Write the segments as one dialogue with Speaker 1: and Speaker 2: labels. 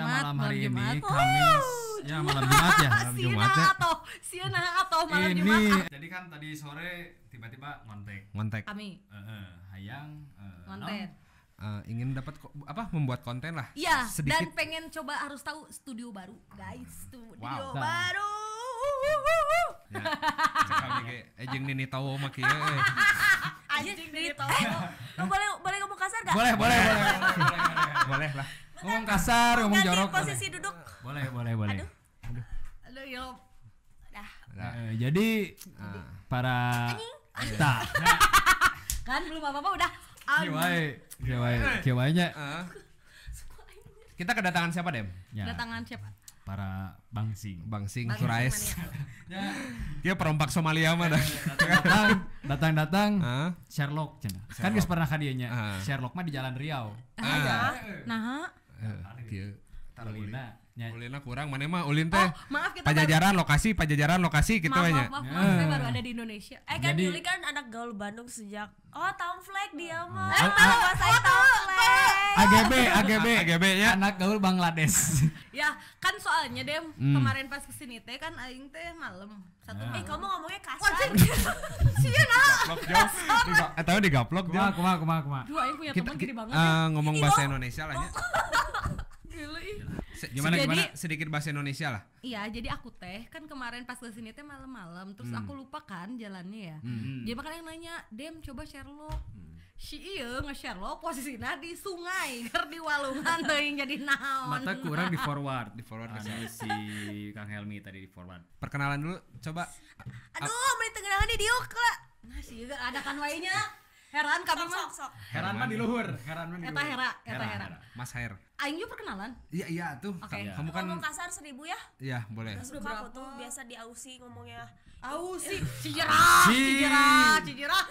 Speaker 1: Jumat,
Speaker 2: malam
Speaker 1: malam
Speaker 2: hari
Speaker 1: Jumat.
Speaker 2: ini Kamis ya malam Jumat ya malam
Speaker 1: Siena
Speaker 2: Jumat ya
Speaker 1: atau Siena atau malam
Speaker 2: ini
Speaker 1: Jumat
Speaker 2: jadi kan tadi sore tiba-tiba ngontek
Speaker 3: Ngontek.
Speaker 1: kami
Speaker 2: Eh, eh, hayang eh,
Speaker 1: konten.
Speaker 3: Eh, ingin dapat apa membuat konten lah.
Speaker 1: Iya, dan pengen coba harus tahu studio baru, guys. Studio
Speaker 3: Wow.
Speaker 1: baru.
Speaker 3: Ya. Kami kayak ejeng nini tahu mah kieu eh.
Speaker 1: Anjing dari tahu.
Speaker 4: Boleh boleh ngomong kasar gak?
Speaker 2: boleh boleh, boleh. Boleh
Speaker 3: lah.
Speaker 2: Ngomong kasar ngomong
Speaker 4: Ganti
Speaker 2: jorok boleh.
Speaker 4: posisi duduk.
Speaker 2: boleh boleh boleh
Speaker 4: Aduh.
Speaker 1: Aduh, ya.
Speaker 4: Dah.
Speaker 3: Nah,
Speaker 2: Eh, jadi
Speaker 3: ah.
Speaker 2: para tak
Speaker 1: Kan belum apa-apa udah.
Speaker 2: Kiwai kiwai kiwainya
Speaker 3: Ah. Kita kedatangan siapa, Dem?
Speaker 2: ya
Speaker 1: Kedatangan siapa?
Speaker 2: para bangsing
Speaker 3: Bang Sing
Speaker 1: Bang
Speaker 3: Surais.
Speaker 1: Sing
Speaker 2: ya
Speaker 3: Dia perompak Somalia mah dah.
Speaker 2: datang datang datang
Speaker 3: Ah.
Speaker 2: Sherlock cina kan geus pernah kadianya
Speaker 3: Ah.
Speaker 2: Sherlock mah di Jalan Riau
Speaker 3: Ah.
Speaker 1: Nah,
Speaker 3: Eh, kieu.
Speaker 2: Ulina nya
Speaker 3: Ulina kurang mana mah ulin teh.
Speaker 1: oh, maaf kita baru,
Speaker 3: Pajajaran lokasi, pajajaran lokasi gitu
Speaker 1: maaf,
Speaker 3: aja.
Speaker 1: maaf, maaf, maaf, saya baru ada di Indonesia.
Speaker 4: Eh kan
Speaker 2: Jadi-
Speaker 4: Juli kan anak gaul Bandung sejak Oh Tom Fleck dia mah
Speaker 2: Eh,
Speaker 4: Tahu saya Tom Fleck
Speaker 2: AGB AGB
Speaker 3: AGB ya.
Speaker 2: anak gaul Bangladesh
Speaker 1: Ya, kan soalnya Dem,
Speaker 3: Hmm.
Speaker 1: kemarin pas ke sini teh kan aing teh malam. Satu
Speaker 4: Eh kamu ngomongnya kasar
Speaker 3: jauh. Diga- Eh tahu digaplok jauh.
Speaker 2: kumaha kumaha kumaha
Speaker 1: Duh, aing punya
Speaker 3: Kita
Speaker 1: teman gini banget.
Speaker 3: ngomong bahasa. Indonesia lah ya.
Speaker 1: Gila, ih.
Speaker 3: Se-
Speaker 2: Gimana,
Speaker 3: sedikit-
Speaker 2: gimana?
Speaker 3: Sedikit bahasa Indonesia lah.
Speaker 1: Iya, jadi aku teh kan kemarin pas ke sini teh malam-malam, terus aku lupa kan jalannya ya.
Speaker 2: Hmm.
Speaker 1: Jadi makanya yang nanya, "Dem, coba Sherlock." Si iya nge-Sherlock posisinya di sungai, keur di walungan teuing jadi naon.
Speaker 2: mata kurang di forward
Speaker 3: Di forward ke
Speaker 2: Anu si Kang Helmi tadi di forward
Speaker 3: Perkenalan dulu coba.
Speaker 4: Aduh main tengenangan di diuk lah
Speaker 1: Nah, sih ada kan wainya. Heran kami
Speaker 4: Sok
Speaker 1: mah.
Speaker 2: Heran mah di luhur Heran mah di
Speaker 1: Eta hera, eta hera.
Speaker 3: Mas Hair.
Speaker 1: Aing juga perkenalan.
Speaker 3: Iya iya tuh.
Speaker 1: Oke.
Speaker 3: Ka- Kamu kan
Speaker 4: Ngomong kasar seribu ya
Speaker 3: iya boleh.
Speaker 4: Suka aku tuh biasa di Ausi ngomongnya
Speaker 1: Au si Cijerah. Cijerah, Cijerah.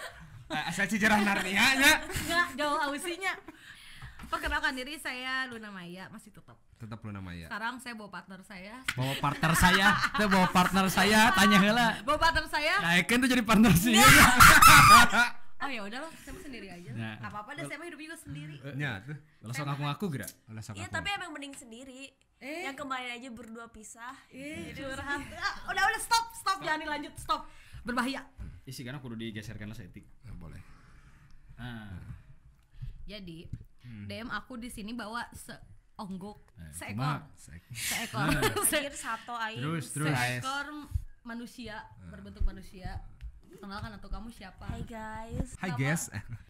Speaker 3: Eh, Asal cijerah Narnia nya.
Speaker 1: Enggak jauh ausinya. Perkenalkan diri saya Luna Maya masih tetap.
Speaker 3: Tetap lu nama ya.
Speaker 1: Sekarang saya bawa partner saya.
Speaker 2: bawa partner saya itu bawa partner saya tanya heula
Speaker 1: Bawa partner saya.
Speaker 2: Naikkan tuh jadi partner sih
Speaker 1: Oh ya udahlah, saya sendiri aja.
Speaker 2: Nah.
Speaker 1: Gak apa-apa deh, saya mah hidup juga sendiri.
Speaker 3: Nya tuh.
Speaker 2: langsung ngaku-ngaku gerak
Speaker 3: Ulah sok
Speaker 4: Iya
Speaker 3: aku.
Speaker 4: tapi emang mending sendiri
Speaker 1: Eh.
Speaker 4: Yang kemarin aja berdua pisah
Speaker 1: Ih, curhat. Ah, udah udah stop, stop, jangan dilanjut, stop. Berbahaya.
Speaker 2: isi karena kudu digeserkan lah setik
Speaker 3: Eh, boleh.
Speaker 2: nah
Speaker 1: Jadi, DM aku di sini bawa seonggok,
Speaker 2: Eh,
Speaker 1: seekor, seekor,
Speaker 4: satu
Speaker 2: terus terus
Speaker 1: seekor manusia berbentuk manusia. Kenalkan atau kamu siapa?
Speaker 4: Hai guys
Speaker 3: Hai
Speaker 1: Nama-
Speaker 3: guys.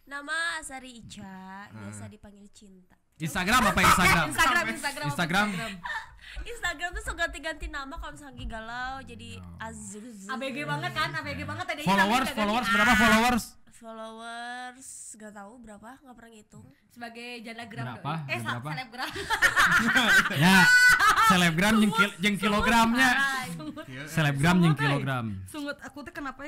Speaker 4: Nama Asari Ica Biasa dipanggil Cinta
Speaker 2: Instagram apa Instagram
Speaker 1: Instagram, Instagram, apa
Speaker 2: Instagram.
Speaker 4: Instagram tuh suka ganti-ganti nama kalau misalnya lagi galau jadi Azuz
Speaker 1: ABG banget kan, ABG banget tadi.
Speaker 2: followers followers berapa followers
Speaker 4: Followers gak tahu berapa nggak pernah ngitung
Speaker 1: sebagai jalagram
Speaker 2: Berapa?
Speaker 1: doi. Eh,
Speaker 2: Berapa?
Speaker 1: selebgram.
Speaker 2: ya selebgram jeung kilogramnya selebgram
Speaker 1: eh.
Speaker 2: kilogram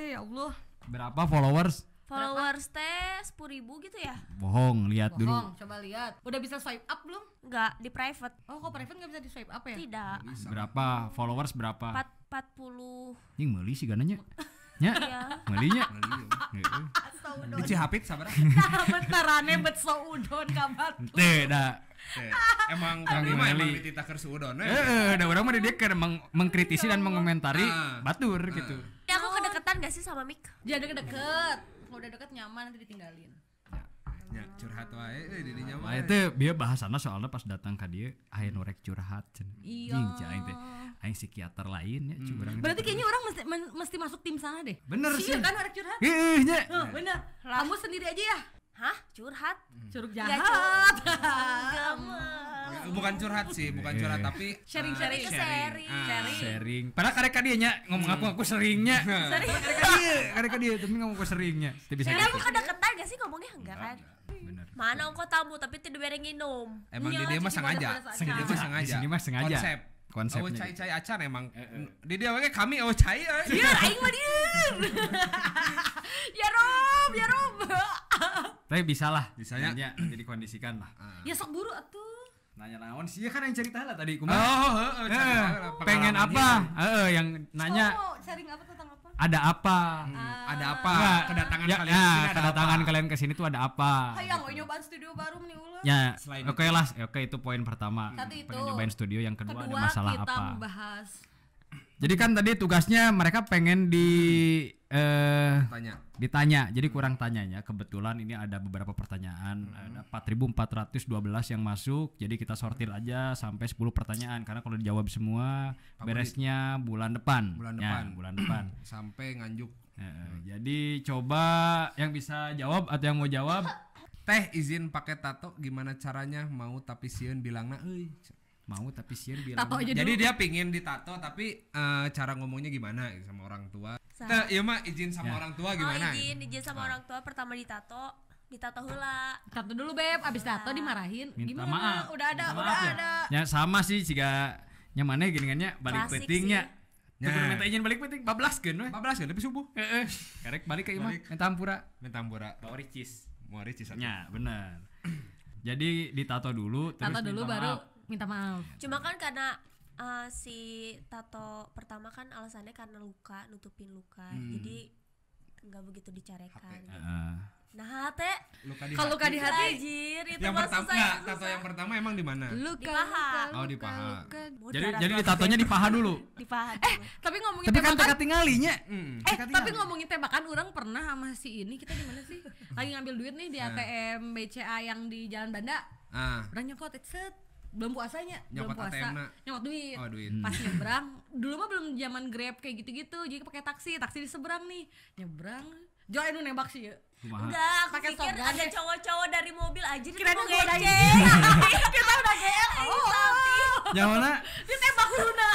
Speaker 1: Kenapa ya, Allah?
Speaker 2: berapa followers
Speaker 4: Followers teh sepuluh ribu gitu ya
Speaker 2: bohong lihat dulu
Speaker 1: Bohong, coba lihat. Udah bisa swipe up belum?
Speaker 4: Nggak di private
Speaker 1: Oh, kok private nggak bisa di swipe up ya?
Speaker 4: tidak
Speaker 2: berapa followers berapa
Speaker 4: empat empat puluh
Speaker 2: Ini meuli sih gananya nya
Speaker 4: ya
Speaker 2: meulinya
Speaker 3: Di Cihapit sabar.
Speaker 1: Nah, bentarane bet so udon kabat.
Speaker 2: teh da
Speaker 3: Teh, Emang
Speaker 2: Kang Meli.
Speaker 3: emang dititaker suudon eh.
Speaker 2: eh da urang mah dia kan meng mengkritisi dan mengomentari
Speaker 3: Ah.
Speaker 2: batur gitu
Speaker 4: ya aku kedeketan gak sih sama Mik
Speaker 1: Jangan deket-deket. Kalau udah deket nyaman nanti ditinggalin.
Speaker 3: Ya, curhat wae euy di dinya
Speaker 2: Nah
Speaker 3: mah.
Speaker 2: itu dia bahasana soalnya pas datang ke dia aya norek curhat cen.
Speaker 1: Iya.
Speaker 2: Jing cai teh. Aing psikiater lain ya curang.
Speaker 1: Berarti kayaknya orang mesti mesti masuk tim sana deh.
Speaker 2: Bener
Speaker 1: Iya
Speaker 2: sih.
Speaker 1: kan orang curhat.
Speaker 2: Heeh nya.
Speaker 1: Bener. Kamu sendiri aja ya.
Speaker 4: Hah curhat
Speaker 1: Curug
Speaker 4: Nggak
Speaker 1: jahat.
Speaker 4: Gak mah
Speaker 3: Ya, Bukan curhat sih, bukan curhat tapi
Speaker 1: Sharing-sharing.
Speaker 3: eh,
Speaker 4: sharing.
Speaker 3: Ah.
Speaker 1: Sharing.
Speaker 2: Sharing. Padahal karek ka dieu nya ngomong aku aku seringnya. Karek ka dieu, karek ka dieu tapi ngomong aku seringnya. Teu bisa
Speaker 4: Jadi aku kedeketan gak sih ngomongnya enggak kan
Speaker 2: Bener.
Speaker 4: mana engkau tamu tapi tidak bareng minum
Speaker 3: Emang
Speaker 1: Iya,
Speaker 3: di dia mah sengaja. dia mah sengaja.
Speaker 2: Di sini mah sengaja.
Speaker 3: Konsep.
Speaker 2: Konsepnya
Speaker 3: Oh,
Speaker 2: gitu.
Speaker 3: cai-cai acan emang. Di dia we kami oh cai euy.
Speaker 1: Iya, aing mah dieu. Ya Rob, ya Rob.
Speaker 2: Tapi bisa lah,
Speaker 3: Bisanya.
Speaker 2: Nanya, jadi kondisikan lah.
Speaker 1: Ya sok buru atuh.
Speaker 2: Nanya naon sih kan yang cerita lah tadi
Speaker 3: Oh,
Speaker 2: kumaha.
Speaker 3: heeh,
Speaker 2: Eh, pengen apa? Heeh, yang nanya
Speaker 1: Oh, sharing apa tentang apa?
Speaker 2: ada apa
Speaker 3: Ada apa?
Speaker 2: Enggak.
Speaker 3: Kedatangan
Speaker 2: ya,
Speaker 3: kalian
Speaker 2: ya,
Speaker 3: ke sini ada
Speaker 2: kedatangan
Speaker 3: apa?
Speaker 2: kalian ke sini tuh ada apa
Speaker 1: Hayang we nyobaan studio baru nih ulah.
Speaker 2: ya oke lah oke itu poin pertama
Speaker 1: Satu itu.
Speaker 2: pengen nyobain studio yang kedua,
Speaker 1: Kedua
Speaker 2: ada masalah
Speaker 1: kita
Speaker 2: apa
Speaker 1: membahas
Speaker 2: jadi kan tadi tugasnya mereka pengen di eh
Speaker 3: Tanya.
Speaker 2: ditanya. Jadi kurang tanyanya. Kebetulan ini ada beberapa pertanyaan. Ada 4412 yang masuk. Jadi kita sortir aja sampai 10 pertanyaan. Karena kalau dijawab semua beresnya bulan depan.
Speaker 3: Bulan
Speaker 2: Ya,
Speaker 3: depan.
Speaker 2: bulan depan.
Speaker 3: Sampai nganjuk.
Speaker 2: Eh, jadi coba yang bisa jawab atau yang mau jawab.
Speaker 3: Teh izin pakai tato gimana caranya? Mau tapi sieun bilangna euy.
Speaker 2: Mau tapi sih bilang
Speaker 1: tato aja
Speaker 3: Jadi
Speaker 1: dulu.
Speaker 3: dia pingin ditato tapi eh, cara ngomongnya gimana sama orang tua. Iya mah izin sama
Speaker 2: Ya.
Speaker 3: orang tua
Speaker 4: Oh
Speaker 3: gimana?
Speaker 4: izin, izin sama orang tua pertama ditato, ditato heula.
Speaker 1: Tato dulu beb, abis tato dimarahin.
Speaker 2: Minta
Speaker 1: Gimana?
Speaker 2: maaf.
Speaker 1: Udah ada,
Speaker 2: Minta
Speaker 1: udah
Speaker 2: ya.
Speaker 1: ada.
Speaker 2: ya sama sih jika nyamannya kan ya balik
Speaker 4: Klasik
Speaker 2: petingnya
Speaker 3: sih.
Speaker 2: Ya.
Speaker 3: Nah.
Speaker 2: minta izin balik peting bablas kan weh.
Speaker 3: 14 kan tapi subuh.
Speaker 2: Heeh. Karek balik ke imah minta ampura.
Speaker 3: Minta ampura.
Speaker 2: Bawa ricis.
Speaker 3: Mau ricis.
Speaker 2: Ya, benar. Jadi ditato dulu terus
Speaker 1: Tato dulu
Speaker 2: minta
Speaker 1: baru
Speaker 2: maaf.
Speaker 1: Minta maaf.
Speaker 4: Cuma kan karena uh, si tato pertama kan alasannya karena luka, nutupin luka.
Speaker 3: Hmm.
Speaker 4: Jadi nggak begitu dicarekan.
Speaker 2: Heeh.
Speaker 4: Nah, teh
Speaker 3: Luka
Speaker 1: Kalau luka di hati,
Speaker 4: Anjir, itu
Speaker 3: Yang pertama
Speaker 4: susah,
Speaker 3: enggak,
Speaker 4: susah.
Speaker 3: tato yang pertama emang di mana?
Speaker 1: luka,
Speaker 4: Di paha.
Speaker 1: luka,
Speaker 3: Oh, di
Speaker 1: luka,
Speaker 3: paha.
Speaker 1: luka.
Speaker 4: Mau
Speaker 2: Jadi jadi ditatonya di paha dulu.
Speaker 4: di paha.
Speaker 1: Eh, tapi ngomongin
Speaker 2: Tapi kan
Speaker 1: tembakan,
Speaker 2: teka tinggalinya.
Speaker 3: Hmm.
Speaker 1: eh tapi ngomongin tembakan orang pernah sama si ini kita di mana sih? Lagi ngambil duit nih di ATM BCA yang di Jalan Banda.
Speaker 3: Ah,
Speaker 1: Orang nyokot set belum puasanya, belum
Speaker 3: Nyokot
Speaker 1: puasa.
Speaker 3: ATM-na.
Speaker 1: Nyokot duit.
Speaker 3: oh duit.
Speaker 1: Pas nyebrang, dulu mah belum zaman Grab kayak gitu-gitu. Jadi pakai taksi, taksi di seberang nih. Nyebrang. Joy nu nembak sih ya.
Speaker 4: Enggak, aku
Speaker 1: Pakai
Speaker 4: pikir
Speaker 1: shotgun
Speaker 4: ada cowok-cowok dari mobil aja itu
Speaker 1: Kirain
Speaker 4: mau ngecek.
Speaker 1: Kita udah GR. Oh,
Speaker 2: Yang mana?
Speaker 1: ditembak Luna.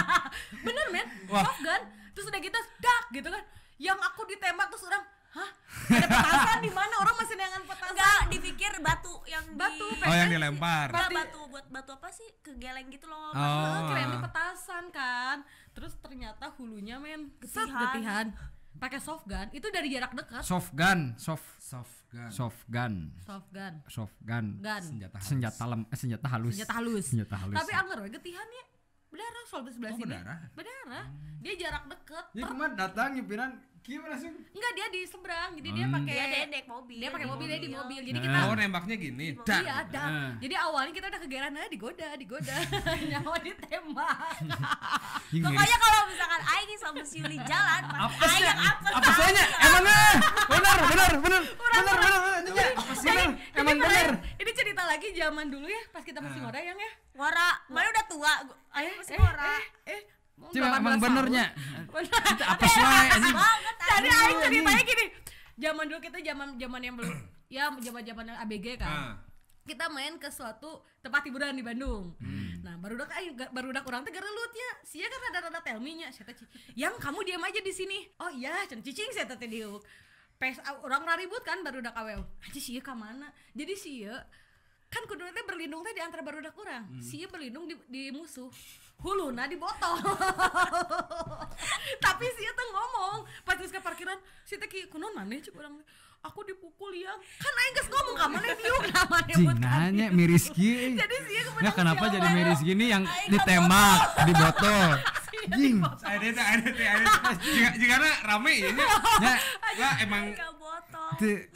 Speaker 1: Bener men,
Speaker 2: Wah.
Speaker 1: soft gun. Terus udah gitu, dak gitu kan. Yang aku ditembak terus orang, hah? Ada petasan di mana? Orang masih dengan petasan.
Speaker 4: Enggak, dipikir batu yang
Speaker 1: Batu,
Speaker 4: di...
Speaker 3: Oh, yang dilempar.
Speaker 4: Enggak, batu buat batu apa sih? Kegeleng gitu loh.
Speaker 3: Oh.
Speaker 1: Keren di petasan kan. Terus ternyata hulunya men,
Speaker 4: Getihan.
Speaker 1: getihan. Pakai soft gun, itu dari jarak dekat.
Speaker 2: Soft gun, soft
Speaker 3: Soft gun.
Speaker 2: soft gun,
Speaker 1: Soft gun.
Speaker 2: soft gun.
Speaker 1: Gun.
Speaker 3: Senjata halus.
Speaker 2: Senjata lem, eh, senjata halus.
Speaker 1: Senjata halus.
Speaker 2: Senjata halus.
Speaker 1: Tapi anger we getihan ya. Berdarah soal sebelah
Speaker 3: Oh,
Speaker 1: sini.
Speaker 3: berdarah?
Speaker 1: Berdarah. Dia jarak deket.
Speaker 2: Ya
Speaker 1: Ter-
Speaker 2: kemarin datang nyupiran kieu langsung.
Speaker 1: Enggak, dia di seberang. Jadi dia
Speaker 2: Hmm.
Speaker 1: pakai
Speaker 4: Dia ada naik mobil.
Speaker 1: dia pakai mobil dia di mobil. Jadi
Speaker 2: Nah.
Speaker 1: kita
Speaker 3: Oh, nembaknya gini. Dak.
Speaker 1: Iya, dah.
Speaker 2: Nah.
Speaker 1: Jadi awalnya kita udah kegeran, nah digoda, digoda. Nyawa ditembak.
Speaker 4: Pokoknya kalau misalkan Aing sama si Yuli jalan,
Speaker 2: apa
Speaker 4: Aing
Speaker 2: sih?
Speaker 4: yang apa?
Speaker 2: Apa soalnya? Emangnya? Benar, benar, benar. Benar, benar, benar. Iya, Apa sih? Emang benar.
Speaker 1: Ini cerita lagi zaman dulu ya, pas kita masih ngora yang ya.
Speaker 4: Wara, mana udah tua?
Speaker 1: Eh,
Speaker 4: masih
Speaker 1: eh,
Speaker 4: ngora.
Speaker 1: eh, eh.
Speaker 2: Coba
Speaker 1: 18
Speaker 2: emang benernya.
Speaker 1: Bener.
Speaker 2: Apa sih
Speaker 1: Jadi
Speaker 4: Aing.
Speaker 1: ceritanya gini. Zaman dulu kita zaman zaman yang belum ya zaman-zaman yang ABG kan.
Speaker 3: Ah.
Speaker 1: Kita main ke suatu tempat hiburan di Bandung. Nah, baru udah aing baru udah kurang teh gerelut ya. Sia kan rada-rada telminya. Saya "Yang kamu diam aja di sini." Oh iya, can cicing saya teh diuk. Pes orang ribut kan baru udah kawel. Aja sia ka mana? Jadi sia kan kudu teh berlindung teh di antara barudak kurang. Sia berlindung di, di musuh. Huluna di botol. Tapi sia teh ngomong pas geus ke parkiran, si teh kieu kunaon maneh cek urang aku dipukul ya kan aing geus ngomong ka diuk namanya
Speaker 2: Cing
Speaker 1: buat
Speaker 2: nanya miris kieu.
Speaker 1: Jadi sia kebetulan
Speaker 2: Ya kenapa jadi miris gini yang ditembak di botol? Jing.
Speaker 3: Teh, saya teh, saya teh. Jika rame ya. nya.
Speaker 2: Ya,
Speaker 3: Lah emang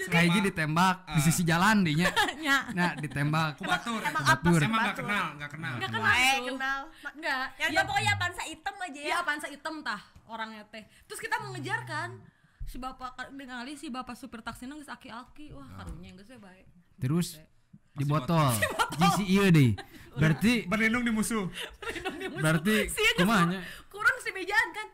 Speaker 2: kayak gini ditembak di sisi jalan dinya.
Speaker 1: Nya.
Speaker 2: Nah, ditembak.
Speaker 3: kubatur.
Speaker 4: Emang
Speaker 1: apa
Speaker 2: Batur.
Speaker 1: sih
Speaker 3: Emang enggak
Speaker 4: batur?
Speaker 3: kenal, enggak kenal.
Speaker 1: Enggak kenal
Speaker 4: kenal.
Speaker 1: Enggak.
Speaker 4: Yang
Speaker 1: ya,
Speaker 4: tahu pokoknya pansa hitam aja ya.
Speaker 1: ya pansa hitam tah orangnya teh. Terus kita mau ngejar kan. Si bapak dengan kali si bapak supir taksi geus aki-aki. Wah, karunya geus we bae.
Speaker 2: Terus di botol. Di si ieu deh. Berarti
Speaker 3: Berlindung di musuh.
Speaker 2: berarti
Speaker 1: geus
Speaker 2: kumanya?
Speaker 1: kurang si bejaan kan.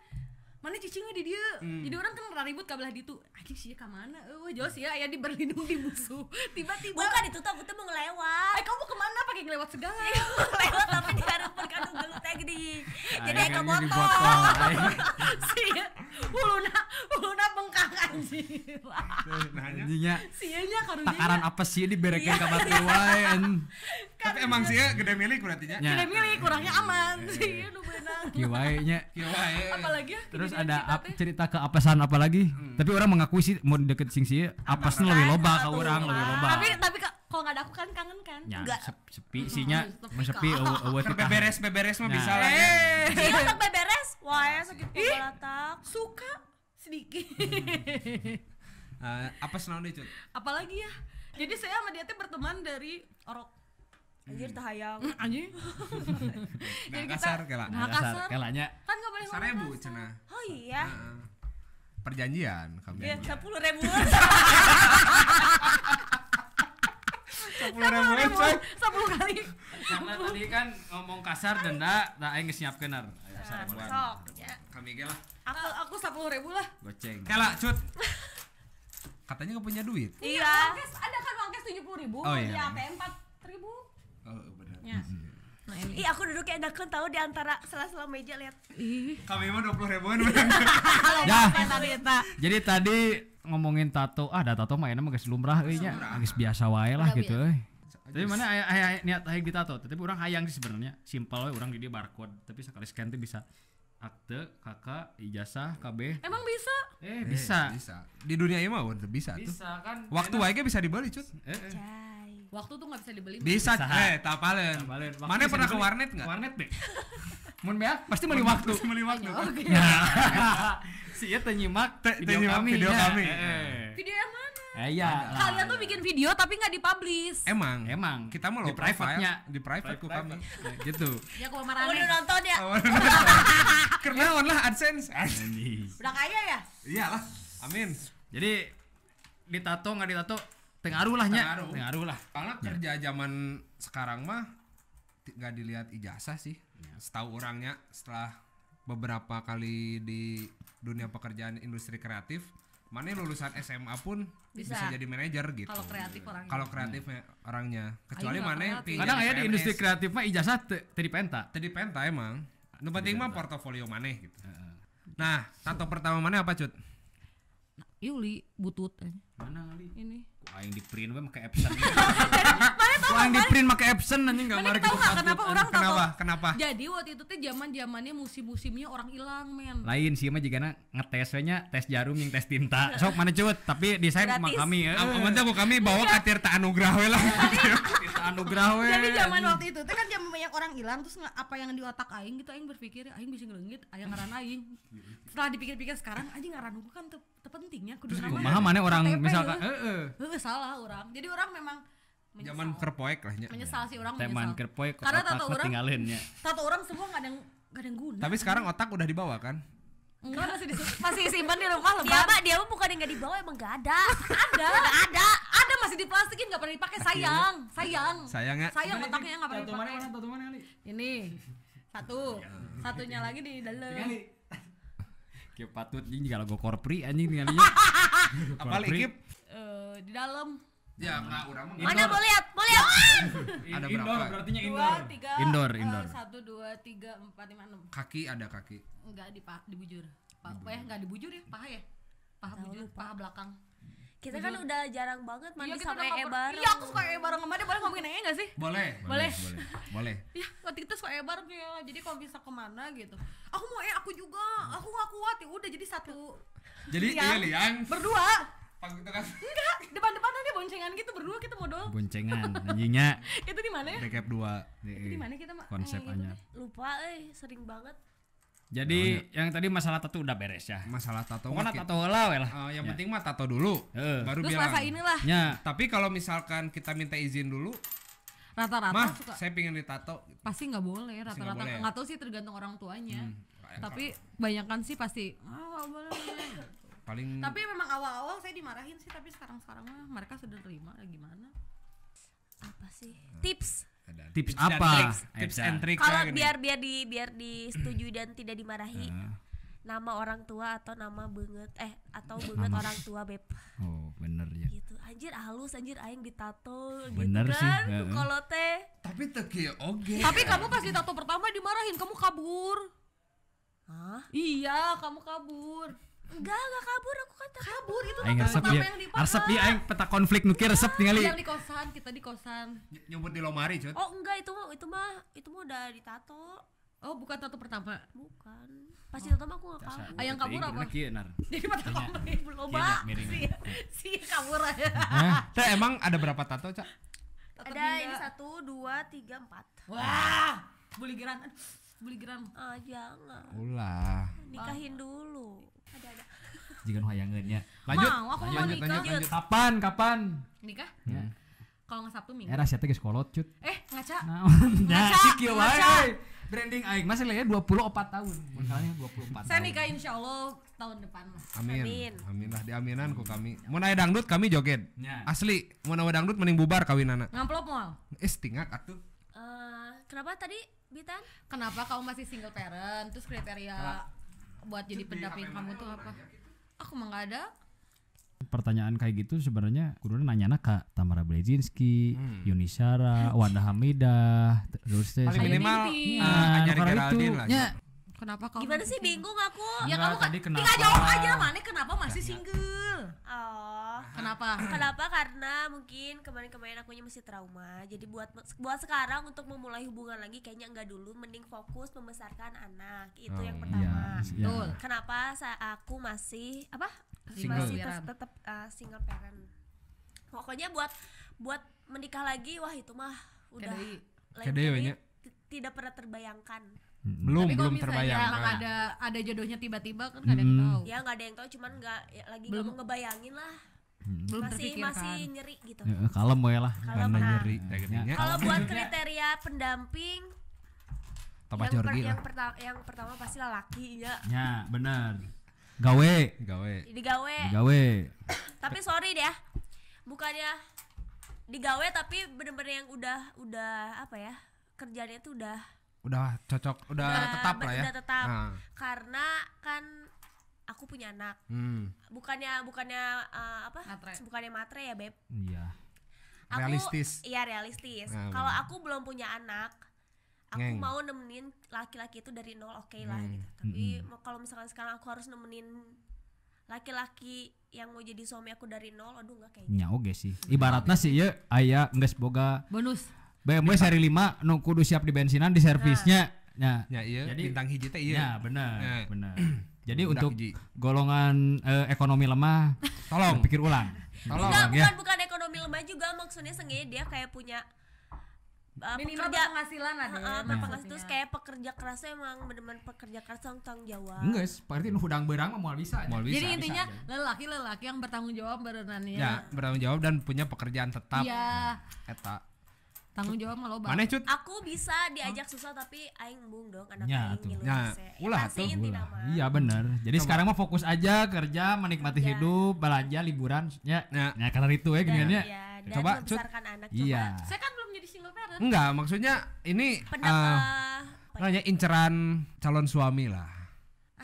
Speaker 1: Mana cicingnya di dia. Jadi orang kan ribut ka belah ditu. Anjing sia ka mana? Eueuh, jos ya aya di berlindung di musuh. Tiba-tiba
Speaker 4: Bukan itu tuh aku tuh mau ngelewat.
Speaker 1: Eh kamu ke mana pakai ngelewat segala?
Speaker 4: lewat tapi di harapan kan gelut teh gede. Jadi ke
Speaker 2: kan di
Speaker 4: botol.
Speaker 2: botol. Aing.
Speaker 1: Sia, huluna, huluna bengkak anjing.
Speaker 3: Nanya.
Speaker 2: Anjingnya
Speaker 1: Sianya karunya.
Speaker 2: takaran apa sih diberekin ka batu wae an.
Speaker 3: Tapi emang sih ya gede milik berarti nya.
Speaker 2: Nya,
Speaker 1: Tidak milih kurangnya aman sih nu beunang.
Speaker 2: kieu wae nya.
Speaker 3: Kieu wae.
Speaker 1: Apalagi ya
Speaker 2: Terus ada
Speaker 1: kita
Speaker 2: ap, cerita ke apasan apa lagi? Tapi orang mengakui sih mau deket sing sih apasnya lebih loba ke orang lebih loba.
Speaker 1: Tapi tapi ka- kalau nggak ada aku kan kangen kan?
Speaker 2: Ya,
Speaker 4: Enggak.
Speaker 2: sep- sepi sih nya, mau sepi
Speaker 3: Kan beberes beberes mah
Speaker 2: Nah.
Speaker 3: bisa lah ya.
Speaker 1: Eh,
Speaker 4: Iya tak beberes. Wah, ya sakit kepala tak.
Speaker 1: suka sedikit
Speaker 3: Eh, apa senaon deh cut
Speaker 1: apalagi ya jadi saya sama dia teh berteman dari orok
Speaker 4: Anjir tahayang.
Speaker 1: Hmm, anjing
Speaker 3: nah
Speaker 1: Jadi kita-
Speaker 3: kasar kela
Speaker 1: Nah, kasar.
Speaker 2: kelanya
Speaker 1: kan nggak boleh ngomong
Speaker 3: sarebu cenah
Speaker 4: Oh iya.
Speaker 3: Heeh. perjanjian kami
Speaker 4: Ya, sepuluh ribu.
Speaker 3: sepuluh ribu coy
Speaker 1: sepuluh kali.
Speaker 2: Karena tadi kan ngomong kasar denda nah aing geus nyiapkeun ar
Speaker 1: ya.
Speaker 3: Kami ge lah.
Speaker 1: Aku aku sepuluh ribu lah.
Speaker 2: Goceng.
Speaker 3: Kela cut. Katanya nggak punya duit.
Speaker 4: Iya.
Speaker 1: Uangkes ada kan uangkes tujuh puluh ribu?
Speaker 3: Oh, iya.
Speaker 1: di ATM empat ribu.
Speaker 3: Oh benar.
Speaker 1: Ya nah ini.
Speaker 4: Ih, aku duduk enakan tahu di antara sela-sela meja lihat.
Speaker 1: ih.
Speaker 3: Kami mah dua puluh ribuan.
Speaker 2: Dah
Speaker 1: Talita
Speaker 2: jadi tadi ngomongin tato ah ada tato mah enak mah geus lumrah euy nya. geus biasa wae lah gitu euy. Tapi mana aya aya niat hayang ditato tapi orang hayang sih sebenarnya. Simpel we urang di dia barcode. Tapi sekali scan tuh bisa akte kakak ijazah KB.
Speaker 1: Emang bisa?
Speaker 2: Eh bisa.
Speaker 3: Bisa. Di dunia ini mah udah bisa tuh.
Speaker 2: Bisa kan.
Speaker 3: Waktu wae ge bisa dibeli cut.
Speaker 2: Eh, eh.
Speaker 1: Waktu tuh nggak bisa dibeli
Speaker 3: bisa
Speaker 2: Bisa.
Speaker 3: eh tapalen.
Speaker 2: Waktu
Speaker 3: mana pernah ke warnet nggak?
Speaker 2: Warnet deh mun beak pasti meuli waktu.
Speaker 3: Meuli waktu
Speaker 1: oke.
Speaker 2: Si ieu teu nyimak
Speaker 3: Teu- teu
Speaker 2: video
Speaker 3: nyimak
Speaker 2: kami.
Speaker 3: video
Speaker 2: nya.
Speaker 3: kami.
Speaker 2: Eh, eh.
Speaker 1: video yang mana?
Speaker 2: Eh, iya.
Speaker 1: Kalian tuh bikin video tapi nggak dipublish.
Speaker 3: Emang.
Speaker 2: Emang.
Speaker 3: Kita mau
Speaker 2: di
Speaker 3: low
Speaker 2: private-nya.
Speaker 3: Di private ku kami.
Speaker 2: Nah, gitu.
Speaker 1: Ya
Speaker 4: Oh,
Speaker 1: marah
Speaker 4: udah nonton ya?
Speaker 3: karena on lah adsense.
Speaker 1: Udah kaya ya?
Speaker 3: Iyalah. Amin.
Speaker 2: Jadi ditato nggak ditato tengaruh lah nya
Speaker 3: Tengaruh.
Speaker 2: tengaruh lah
Speaker 3: karena kerja zaman sekarang mah nggak dilihat ijazah sih. Setahu orangnya setelah beberapa kali di dunia pekerjaan industri kreatif mana lulusan SMA pun bisa,
Speaker 1: Bisa.
Speaker 3: jadi manajer gitu.
Speaker 1: Kalau kreatif orangnya.
Speaker 3: Kalau kreatifnya orangnya. Kecuali mana
Speaker 1: kreatif.
Speaker 3: pingin
Speaker 2: kadang ya di industri kreatif mah ijazah teu teu dipenta.
Speaker 3: Tadi penta emang. Nu penting mah portofolio mana gitu. Nah tato pertama mana apa cut?
Speaker 1: Yuli butut eh.
Speaker 2: mana kali
Speaker 1: ini
Speaker 2: aing di print we make Epson aing di print make Epson anjing
Speaker 1: Mana
Speaker 2: gambar
Speaker 1: kita tahu kenapa orang tato
Speaker 3: kenapa? kenapa?
Speaker 1: Jadi waktu itu tuh zaman zamannya musim musimnya orang hilang men.
Speaker 2: Lain sih mah jigana ngetes we nya tes jarum yang tes tinta. Sok mana cut tapi desain mah kami eh.
Speaker 3: Aman teh kami bawa ka Tirta Anugrah we lah.
Speaker 2: Tinta anugerah we.
Speaker 1: Jadi zaman waktu itu tuh kan zaman banyak orang hilang terus apa yang di otak aing gitu aing berpikir aing bisa ngelengit aing ngaran aing. Setelah dipikir-pikir sekarang anjing ngaran hukum kan te- terpentingnya kudu nama
Speaker 2: kumaha mana orang misalkan
Speaker 1: ya.
Speaker 2: heeh
Speaker 1: Heeh, salah orang. Jadi orang memang menyesal.
Speaker 3: Zaman kerpoek lah nya.
Speaker 1: menyesal sih orang
Speaker 2: teman
Speaker 1: menyesal.
Speaker 2: Kerpoy kok
Speaker 1: karena tato orang
Speaker 2: tinggalin nya
Speaker 1: tato orang semua nggak ada yang nggak ada yang guna.
Speaker 3: Tapi sekarang otak udah dibawa kan?
Speaker 1: enggak masih disimpan, masih simpan di rumah
Speaker 4: Dia
Speaker 1: lebar
Speaker 4: mah dia mah bukan yang nggak dibawa emang nggak ada.
Speaker 1: ada. Ada. Ada masih diplastikin nggak pernah dipakai. Sayang sayang.
Speaker 3: Sayangnya
Speaker 1: sayang otaknya nggak pernah
Speaker 2: tato mana
Speaker 1: dipakai.
Speaker 2: mana tato mana kali
Speaker 1: ini satu. Satunya lagi di dalam.
Speaker 2: Kayak patut ini kalau gue korpri anjing tinggalnya
Speaker 3: apal ikip?
Speaker 1: Di dalam
Speaker 3: Ya enggak urang mah.
Speaker 4: Mana mau lihat? Mau lihat?
Speaker 3: Ada
Speaker 2: indoor
Speaker 3: berapa?
Speaker 2: berarti nya
Speaker 1: dua
Speaker 2: indoor
Speaker 1: tiga
Speaker 2: indoor
Speaker 1: eh,
Speaker 2: indoor
Speaker 1: satu dua tiga empat lima enam
Speaker 3: Kaki ada kaki.
Speaker 1: enggak di paha dibujur paha ya enggak dibujur ya paha ya paha
Speaker 4: Tahu
Speaker 1: bujur
Speaker 4: lupa.
Speaker 1: paha belakang
Speaker 4: Kita kan udah jarang banget mandi
Speaker 1: kita
Speaker 4: sama
Speaker 1: udah per-
Speaker 4: bareng.
Speaker 1: iya aku suka ee bareng sama dia boleh ngomongin ee nggak sih
Speaker 3: Boleh.
Speaker 1: boleh
Speaker 3: Boleh. Boleh.
Speaker 1: Iya, waktu itu suka ee bareng ya. Jadi kalau bisa ke mana gitu. Aku mau eh aku juga. Aku nggak kuat ya udah jadi satu.
Speaker 3: Jadi iya liang.
Speaker 1: Berdua.
Speaker 3: Pag gitu kan.
Speaker 1: Enggak, depan-depanan dia boncengan gitu berdua kita modal.
Speaker 2: boncengan anjingnya
Speaker 1: itu di mana ya?
Speaker 3: Recap 2.
Speaker 1: Itu di mana kita mah?
Speaker 2: konsep
Speaker 1: eh, gitu.
Speaker 4: Lupa eh sering banget.
Speaker 2: jadi yang tadi masalah tato udah beres ya
Speaker 3: Masalah tato
Speaker 2: Pokoknya tato heula we lah
Speaker 3: Eh, yang
Speaker 2: Ya.
Speaker 3: penting mah tato dulu.
Speaker 2: Heeh.
Speaker 3: Baru
Speaker 1: Terus
Speaker 3: bilang.
Speaker 1: inilah
Speaker 2: nya
Speaker 3: Tapi kalau misalkan kita minta izin dulu,
Speaker 1: rata-rata
Speaker 3: mah
Speaker 1: suka
Speaker 3: saya pingin ditato.
Speaker 1: pasti nggak boleh rata-rata
Speaker 3: boleh.
Speaker 1: nggak tahu sih tergantung orang tuanya.
Speaker 3: Hmm.
Speaker 1: Tapi banyakan sih pasti ah nggak boleh.
Speaker 3: Paling
Speaker 1: tapi memang awal-awal saya dimarahin sih tapi sekarang-sekarang mah mereka sudah terima gimana?
Speaker 4: Apa sih? Tips.
Speaker 3: ada
Speaker 2: tips
Speaker 3: dan
Speaker 2: apa?
Speaker 3: Tips, tips and trick
Speaker 4: Kalau biar biar di biar disetujui dan tidak dimarahi.
Speaker 2: Heeh.
Speaker 4: Nama orang tua atau nama banget eh atau banget orang tua beb
Speaker 2: oh bener ya
Speaker 4: gitu anjir halus anjir aing ditato
Speaker 2: Bener
Speaker 4: gitu
Speaker 2: sih,
Speaker 4: kan kalau teh
Speaker 3: Tapi teu kieu oge.
Speaker 1: Tapi kamu pas tato pertama dimarahin, kamu kabur.
Speaker 4: Hah?
Speaker 1: Iya, kamu kabur.
Speaker 4: Enggak enggak kabur aku kan tato
Speaker 1: Kabur itu
Speaker 2: aing
Speaker 1: tato
Speaker 2: resep
Speaker 1: pertama
Speaker 2: ya
Speaker 1: yang di paha.
Speaker 2: resep ya aing peta konflik nuki resep tinggali
Speaker 1: Yang di kosan, kita di kosan.
Speaker 3: Ny- nyebut di lomari, Cut.
Speaker 4: oh enggak itu mah itu mah itu mah udah ditato
Speaker 1: Oh, bukan tato pertama.
Speaker 4: bukan pasti tato mah aku nggak kabur
Speaker 1: Ah, yang kabur apa? Jadi pada kabur belum
Speaker 2: Iya.
Speaker 1: Si, kabur aja.
Speaker 3: Teh emang ada berapa tato, Cak?
Speaker 4: Ada ini satu dua tiga empat
Speaker 1: Wah, buligeran. Aduh, Buligeran.
Speaker 4: ah jangan
Speaker 3: Ulah.
Speaker 4: nikahin dulu ada ada
Speaker 2: Jika hayangeunnya.
Speaker 3: Lanjut.
Speaker 1: Mau, aku mau
Speaker 3: lanjut,
Speaker 1: nikah.
Speaker 3: lanjut, lanjut.
Speaker 2: Kapan? Kapan?
Speaker 1: Nikah?
Speaker 2: Ya.
Speaker 1: Kalau nggak Sabtu Minggu.
Speaker 2: Era sia teh geus kolot cut.
Speaker 1: Eh, ngaca.
Speaker 2: Ya,
Speaker 1: Ngaca,
Speaker 2: si kieu wae. Branding aing masih lah ya 24 tahun. Makalahnya 24
Speaker 1: Saya
Speaker 2: tahun.
Speaker 1: nikah insya Allah tahun depan lah.
Speaker 3: Amin.
Speaker 4: Amin.
Speaker 3: Amin lah diaminan ku kami. Mau aya dangdut kami joget.
Speaker 2: Ya.
Speaker 3: Asli, mau aya dangdut mending bubar kawinana.
Speaker 1: Ngamplop mal.
Speaker 3: Eh, tingak atuh.
Speaker 4: Eh, kenapa tadi Bitan?
Speaker 1: Kenapa kamu masih single parent? Terus kriteria buat jadi pendamping kamu tuh apa? Aku mah nggak ada.
Speaker 2: Pertanyaan kayak gitu sebenarnya kudu nanyana ka Tamara Blazinski, Yuni Syara, Wanda Hamidah, terus
Speaker 3: Paling minimal eh,
Speaker 2: Ah,
Speaker 3: Anjari
Speaker 2: nu karena
Speaker 3: Geraldine
Speaker 2: itu.
Speaker 3: lah.
Speaker 2: Nya,
Speaker 1: Kenapa kamu?
Speaker 4: Gimana sih bingung aku?
Speaker 1: Ya
Speaker 2: Enggak,
Speaker 1: kamu kan
Speaker 2: tadi
Speaker 1: tinggal
Speaker 2: kenapa?
Speaker 1: jawab aja mana kenapa masih single?
Speaker 4: Oh.
Speaker 1: Kenapa?
Speaker 4: Kenapa? Karena mungkin kemarin-kemarin akunya masih trauma. Jadi buat buat sekarang untuk memulai hubungan lagi kayaknya enggak dulu, mending fokus membesarkan anak. Itu yang
Speaker 3: Oh,
Speaker 4: pertama.
Speaker 2: Iya,
Speaker 1: Betul.
Speaker 4: Kenapa aku masih apa?
Speaker 1: Single.
Speaker 4: Masih tetap uh, single parent. Pokoknya buat buat menikah lagi wah itu mah udah
Speaker 1: Kedai.
Speaker 4: lain
Speaker 3: Kedai
Speaker 4: tidak pernah terbayangkan.
Speaker 3: Belum,
Speaker 1: Tapi
Speaker 3: belum terbayang.
Speaker 1: emang ada ada jodohnya tiba-tiba kan nggak ada yang tahu.
Speaker 4: Ya nggak ada yang tahu cuman nggak ya, lagi nggak
Speaker 1: Belum.
Speaker 4: mau ngebayangin lah.
Speaker 1: Belum
Speaker 4: masih
Speaker 1: terpikirkan.
Speaker 4: masih nyeri gitu.
Speaker 2: Ya, kalem we lah.
Speaker 4: Pernah-
Speaker 3: nyeri
Speaker 2: Ya.
Speaker 4: Kalau buat kriteria pendamping
Speaker 3: Tambah
Speaker 4: yang, per- yang
Speaker 3: lah.
Speaker 4: pertama yang pertama pasti lelaki ya.
Speaker 2: Ya, bener. Gawe,
Speaker 3: Gawe.
Speaker 4: Digawe.
Speaker 2: gawe.
Speaker 4: Tapi sorry deh ya. Bukannya digawe tapi bener-bener yang udah udah apa ya? Kerjanya tuh udah
Speaker 3: Udah cocok, udah
Speaker 4: Udah
Speaker 3: tetap lah ya.
Speaker 4: udah tetap.
Speaker 3: Ah.
Speaker 4: karena kan aku punya anak.
Speaker 3: Hmm.
Speaker 4: Bukannya bukannya uh, apa?
Speaker 1: Matre.
Speaker 4: Bukannya matre ya, Beb.
Speaker 2: Iya.
Speaker 4: Aku,
Speaker 3: Realistis.
Speaker 4: Iya, realistis.
Speaker 3: Nah,
Speaker 4: Kalau aku belum punya anak, aku
Speaker 3: Ngeng.
Speaker 4: mau nemenin laki-laki itu dari nol oke lah
Speaker 3: Hmm.
Speaker 4: gitu. Tapi mau- kalau misalkan sekarang aku harus nemenin laki-laki yang mau jadi suami aku dari nol, aduh nggak kayaknya.
Speaker 2: Nya oge sih. Ibaratnya sih ya aya geus boga
Speaker 1: Bonus.
Speaker 2: BMW seri 5 nu kudu siap di bensinan di servisnya. Ya.
Speaker 3: Ya iya,
Speaker 2: Jadi-
Speaker 3: bintang hiji teh
Speaker 2: Ya,
Speaker 3: iya.
Speaker 2: benar,
Speaker 3: Ya.
Speaker 2: benar. Jadi
Speaker 3: Budak
Speaker 2: untuk
Speaker 3: hiji.
Speaker 2: golongan eh, ekonomi lemah
Speaker 3: Tolong.
Speaker 2: berpikir ulang.
Speaker 3: Tolong.
Speaker 4: Enggak,
Speaker 2: ya.
Speaker 4: bukan bukan ekonomi lemah juga maksudnya sengaja dia kayak punya uh,
Speaker 1: Minimal
Speaker 4: pekerja
Speaker 1: penghasilan ada.
Speaker 4: Heeh,
Speaker 1: ya,
Speaker 4: berpenghasilan
Speaker 1: maksudnya.
Speaker 4: terus kayak pekerja kerasnya emang bener-bener pekerja keras yang tanggung jawab.
Speaker 2: Enggak, berarti nu hudang beurang mah moal bisa.
Speaker 3: Moal bisa.
Speaker 1: Jadi
Speaker 2: bisa
Speaker 1: intinya lelaki-lelaki yang bertanggung jawab berenannya.
Speaker 3: Ya, bertanggung jawab dan punya pekerjaan tetap.
Speaker 1: Iya,
Speaker 3: Eta.
Speaker 1: Tanggung jawab mah loba.
Speaker 3: Mana cut?
Speaker 4: Aku bisa diajak susah tapi aing embung dong anak
Speaker 2: Ya,
Speaker 4: aing
Speaker 2: tuh.
Speaker 3: Ya.
Speaker 4: Ya,
Speaker 3: ulah tuh,
Speaker 2: Ulah. Iya benar. Jadi sekarang mah fokus aja kerja, menikmati
Speaker 4: Kerja.
Speaker 2: hidup, belanja, liburan, ya.
Speaker 3: Ya.
Speaker 2: Ya karena itu ya gini ya.
Speaker 4: iya, dan
Speaker 3: Coba, Cut.
Speaker 4: anak
Speaker 2: Iya.
Speaker 1: Saya kan belum jadi single parent.
Speaker 3: Enggak, maksudnya ini
Speaker 4: coba. Pendap,
Speaker 3: eh,
Speaker 4: eh,
Speaker 3: nanya inceran calon suami lah.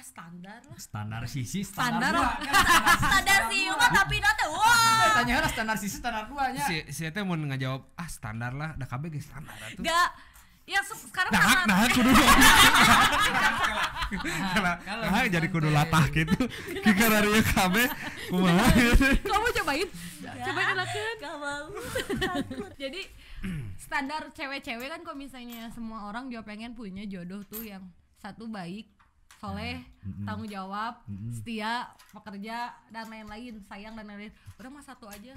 Speaker 1: Standar lah.
Speaker 2: Standar sisi,
Speaker 1: Standar.
Speaker 2: standar, dua.
Speaker 4: standar sih mah tapi nanti wah.
Speaker 2: Tanya harus standar sisi, standar dua nya.
Speaker 3: Si si teh mau ngajawab ah standar lah, dah kabeh ge standar atuh.
Speaker 1: Enggak. Ya se- sekarang
Speaker 3: Nah, nah kudu. Kalau nah, jadi kudu latah gitu. Kira dia kabeh kumaha
Speaker 1: kamu cobain. Cobain
Speaker 4: mau.
Speaker 1: Jadi standar cewek-cewek kan kalau misalnya semua orang juga pengen punya jodoh tuh yang satu baik, soleh, tanggung jawab, setia, pekerja dan lain-lain, sayang dan lain-lain. Udah mah satu aja.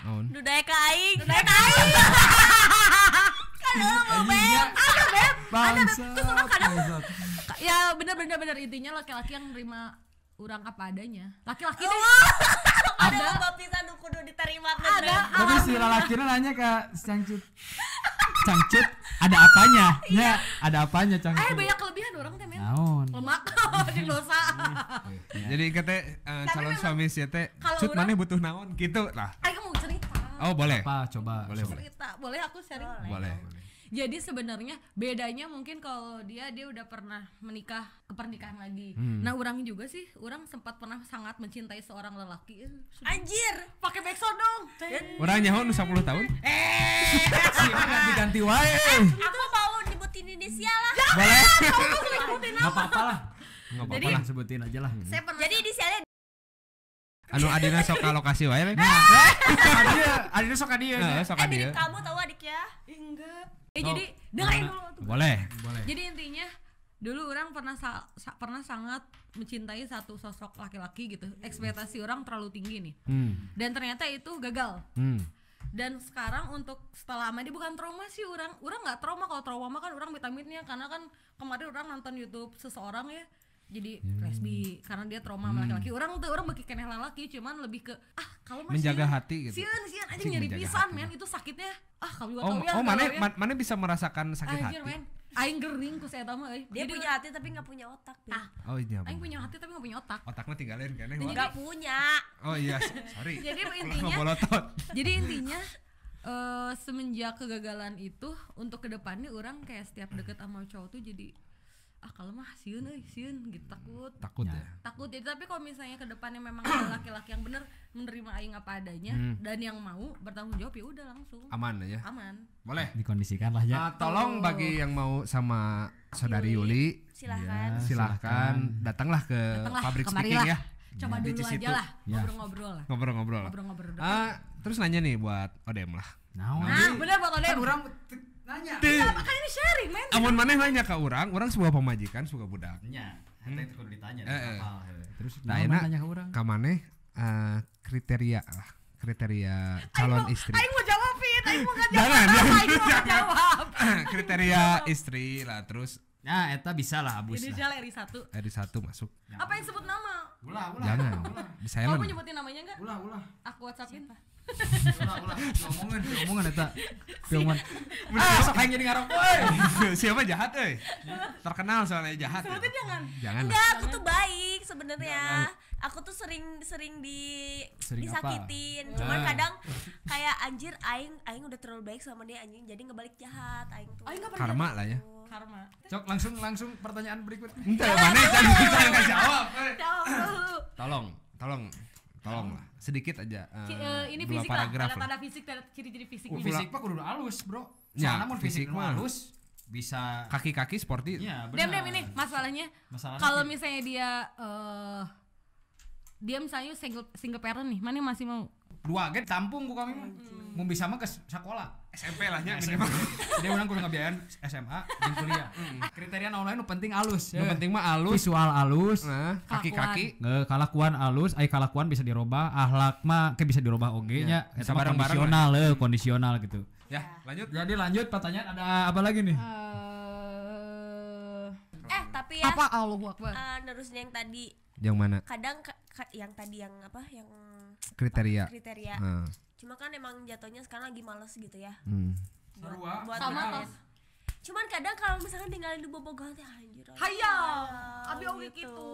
Speaker 3: Naon?
Speaker 4: Dudai ka aing. Dudai ka aing.
Speaker 2: Bangsa.
Speaker 1: Ka- Ya bener-bener bener intinya laki-laki yang nerima orang apa adanya. Laki-laki deh.
Speaker 4: Ada nu kudu diterima
Speaker 1: Ada.
Speaker 2: Tapi si lalakina nanya ke si Cangcut. Ada apanya? Ya, ada apanya
Speaker 1: Eh
Speaker 2: Cangcut?
Speaker 1: banyak kelebihan orang teh men.
Speaker 2: Naon?
Speaker 1: Lemak jeung dosa.
Speaker 3: Jadi kata eh, calon suami si teh,
Speaker 1: kalau
Speaker 3: cut mana butuh naon gitu lah.
Speaker 1: Ayo kamu cerita.
Speaker 3: Oh, boleh.
Speaker 2: Apa coba?
Speaker 3: Boleh, boleh.
Speaker 1: Cerita. Boleh aku sharing?
Speaker 3: Boleh.
Speaker 1: Jadi sebenarnya bedanya mungkin kalau dia dia udah pernah menikah ke pernikahan lagi.
Speaker 3: Hmm.
Speaker 1: Nah, orang juga sih, orang sempat pernah sangat mencintai seorang lelaki. Eh, sudah.
Speaker 4: Anjir.
Speaker 1: Pakai backsound dong.
Speaker 3: Orang nyaho nu 10 tahun?
Speaker 2: Si ganti-ganti wae.
Speaker 4: Aku mau nyebutin inisial lah.
Speaker 3: Boleh.
Speaker 2: Enggak apa-apa lah.
Speaker 3: Enggak
Speaker 1: Jadi-
Speaker 3: apa-apa lah.
Speaker 2: Sebutin aja lah.
Speaker 1: Saya pernah
Speaker 4: Jadi inisialnya
Speaker 3: Anu adina sok ka lokasi wae. Rek.
Speaker 2: Adia, Adia sok dia.
Speaker 3: Heeh, sok ka
Speaker 4: eh
Speaker 3: dieu.
Speaker 4: kamu tahu adiknya.
Speaker 1: Eh, enggak. Eh
Speaker 2: Oh,
Speaker 1: jadi dengerin dulu tuh.
Speaker 3: Boleh.
Speaker 2: Boleh.
Speaker 1: Jadi intinya dulu orang pernah sa- sa- pernah sangat mencintai satu sosok laki-laki gitu. Ekspektasi orang terlalu tinggi nih.
Speaker 3: Hmm.
Speaker 1: Dan ternyata itu gagal.
Speaker 3: Hmm.
Speaker 1: dan sekarang untuk setelah lama dia bukan trauma sih orang orang nggak trauma kalau trauma mah kan orang vitaminnya karena kan kemarin orang nonton YouTube seseorang ya jadi lesbi karena dia trauma sama laki-laki. Orang tuh orang beki keneh lalaki cuman lebih ke ah kalau masih
Speaker 3: Menjaga hati gitu.
Speaker 1: sieun sieun aja
Speaker 3: menjaga
Speaker 1: pisan men. Itu sakitnya ah kamu juga
Speaker 3: Oh,
Speaker 1: tahu ya
Speaker 3: oh mana
Speaker 1: kalau ya.
Speaker 3: ma- mana bisa merasakan sakit
Speaker 1: Anjir,
Speaker 3: hati?
Speaker 1: men. Aing gering ku saya tahu euy.
Speaker 4: Dia
Speaker 1: Jadi,
Speaker 4: punya hati tapi nggak punya otak
Speaker 1: ah.
Speaker 3: Oh iya.
Speaker 1: aing punya hati tapi gak punya otak.
Speaker 3: Otaknya tinggalin kan
Speaker 4: nggak punya.
Speaker 3: Oh iya, sorry.
Speaker 1: jadi intinya jadi intinya eh semenjak kegagalan itu untuk ke depannya orang kayak setiap deket sama cowok tuh jadi ah kalau mah siun euy siun gitu takut
Speaker 3: Takut ya.
Speaker 1: takut jadi tapi kalau misalnya ke depannya memang ada laki-laki yang bener menerima aing apa adanya
Speaker 3: Hmm.
Speaker 1: dan yang mau bertanggung jawab ya udah langsung
Speaker 3: Aman ya.
Speaker 1: aman
Speaker 3: Boleh.
Speaker 2: dikondisikan lah ya
Speaker 3: Ah, tolong bagi yang mau sama saudari Yuli,
Speaker 4: silahkan
Speaker 2: Ya,
Speaker 3: silahkan datanglah ke
Speaker 1: Datanglah,
Speaker 3: pabrik speaking
Speaker 1: lah.
Speaker 3: ya.
Speaker 1: coba
Speaker 3: Di
Speaker 1: dulu
Speaker 3: situ.
Speaker 1: aja lah
Speaker 2: Ya.
Speaker 1: ngobrol-ngobrol lah
Speaker 3: Ngobrol-ngobrol. lah.
Speaker 1: ngobrol-ngobrol
Speaker 3: Ah, terus nanya nih buat Odem lah.
Speaker 2: Naon?
Speaker 1: nah bener buat Odem
Speaker 2: orang nanya
Speaker 3: Teh,
Speaker 1: kan ini sharing men
Speaker 3: amun maneh nanya ke orang, orang sebuah pemajikan, sebuah budak.
Speaker 2: nya itu kudu ditanya
Speaker 3: Eh, eh.
Speaker 2: kapal, he. terus
Speaker 3: Nah, enak.
Speaker 2: nanya ke orang
Speaker 3: Ka maneh eh, kriteria lah, kriteria calon istri.
Speaker 1: aing mau jawabin aing mau jawab
Speaker 3: jangan.
Speaker 1: aing mau jawab
Speaker 3: kriteria istri lah, terus
Speaker 2: nah eta bisa lah abus lah
Speaker 1: inisial RI satu
Speaker 3: dari satu masuk.
Speaker 1: apa yang sebut nama
Speaker 2: ulah ulah
Speaker 3: Jangan, di
Speaker 1: kamu
Speaker 3: silent.
Speaker 1: nyebutin namanya nggak
Speaker 2: ulah ulah
Speaker 1: aku whatsappin
Speaker 2: ulah ulah ngomongin ngomongin eta ngomongin ah sok aing jadi ngarok
Speaker 3: Siapa jahat euy? Terkenal soalnya jahat. ya.
Speaker 1: sebutin jangan
Speaker 3: Jangan.
Speaker 4: enggak aku tuh baik sebenarnya aku tuh sering sering di
Speaker 2: Sering apa?
Speaker 4: disakitin cuman
Speaker 3: Ah.
Speaker 4: kadang kayak anjir aing aing udah terlalu baik sama dia anjing jadi ngebalik jahat aing tuh
Speaker 1: aing
Speaker 3: Karma lah ya.
Speaker 1: karma
Speaker 2: cok langsung langsung pertanyaan berikutnya
Speaker 3: Entah mana jangan jawab. euy.
Speaker 1: jawab dulu
Speaker 3: Tolong, tolong, tolong lah. Sedikit aja. eh,
Speaker 1: eh, ini fisik lah
Speaker 3: paragraf lah.
Speaker 1: tanda-tanda fisik ciri-ciri fisik nih.
Speaker 2: fisik pak kudu halus bro
Speaker 3: Ya,
Speaker 2: soalnya mun
Speaker 3: fisik
Speaker 2: fisik
Speaker 3: mah.
Speaker 2: halus bisa
Speaker 3: Kaki-kaki sporty.
Speaker 2: iya
Speaker 1: Dem
Speaker 2: benar
Speaker 1: dem ini masalahnya
Speaker 2: Masalahnya
Speaker 1: kalau misalnya dia eh dia misalnya single single parent nih mana yang masih mau
Speaker 2: dua gen tampung ku kami mah. Mau bisa mah ke sekolah.
Speaker 3: SMP lah nya
Speaker 2: SMA dia orang kudu ngabiayain SMA dan kuliah. Kriteria nu lain nu penting halus
Speaker 3: Yang penting mah alus.
Speaker 2: visual halus
Speaker 3: Nah, kaki-kaki.
Speaker 2: Kalakuan halus, ay kalakuan bisa dirubah, ahlak mah ke bisa dirubah oge
Speaker 3: Iya,
Speaker 2: nya. Eta kondisional eh, kondisional gitu.
Speaker 3: Ya, lanjut.
Speaker 2: Jadi lanjut pertanyaan ada apa lagi nih?
Speaker 1: eh
Speaker 4: eh tapi ya.
Speaker 1: Apa Allahu Akbar?
Speaker 4: Eh, nerusnya yang tadi
Speaker 3: Yang mana?
Speaker 4: kadang ka- ka- yang tadi yang apa yang
Speaker 3: Kriteria.
Speaker 4: kriteria
Speaker 3: Nah,
Speaker 4: cuma kan emang jatuhnya sekarang lagi males gitu ya
Speaker 3: hmm.
Speaker 4: buat,
Speaker 2: Sarua.
Speaker 4: buat
Speaker 1: sama
Speaker 4: cuman kadang kalau misalkan tinggalin di bobogohan teh anjir
Speaker 1: hayal, Abi oge gitu.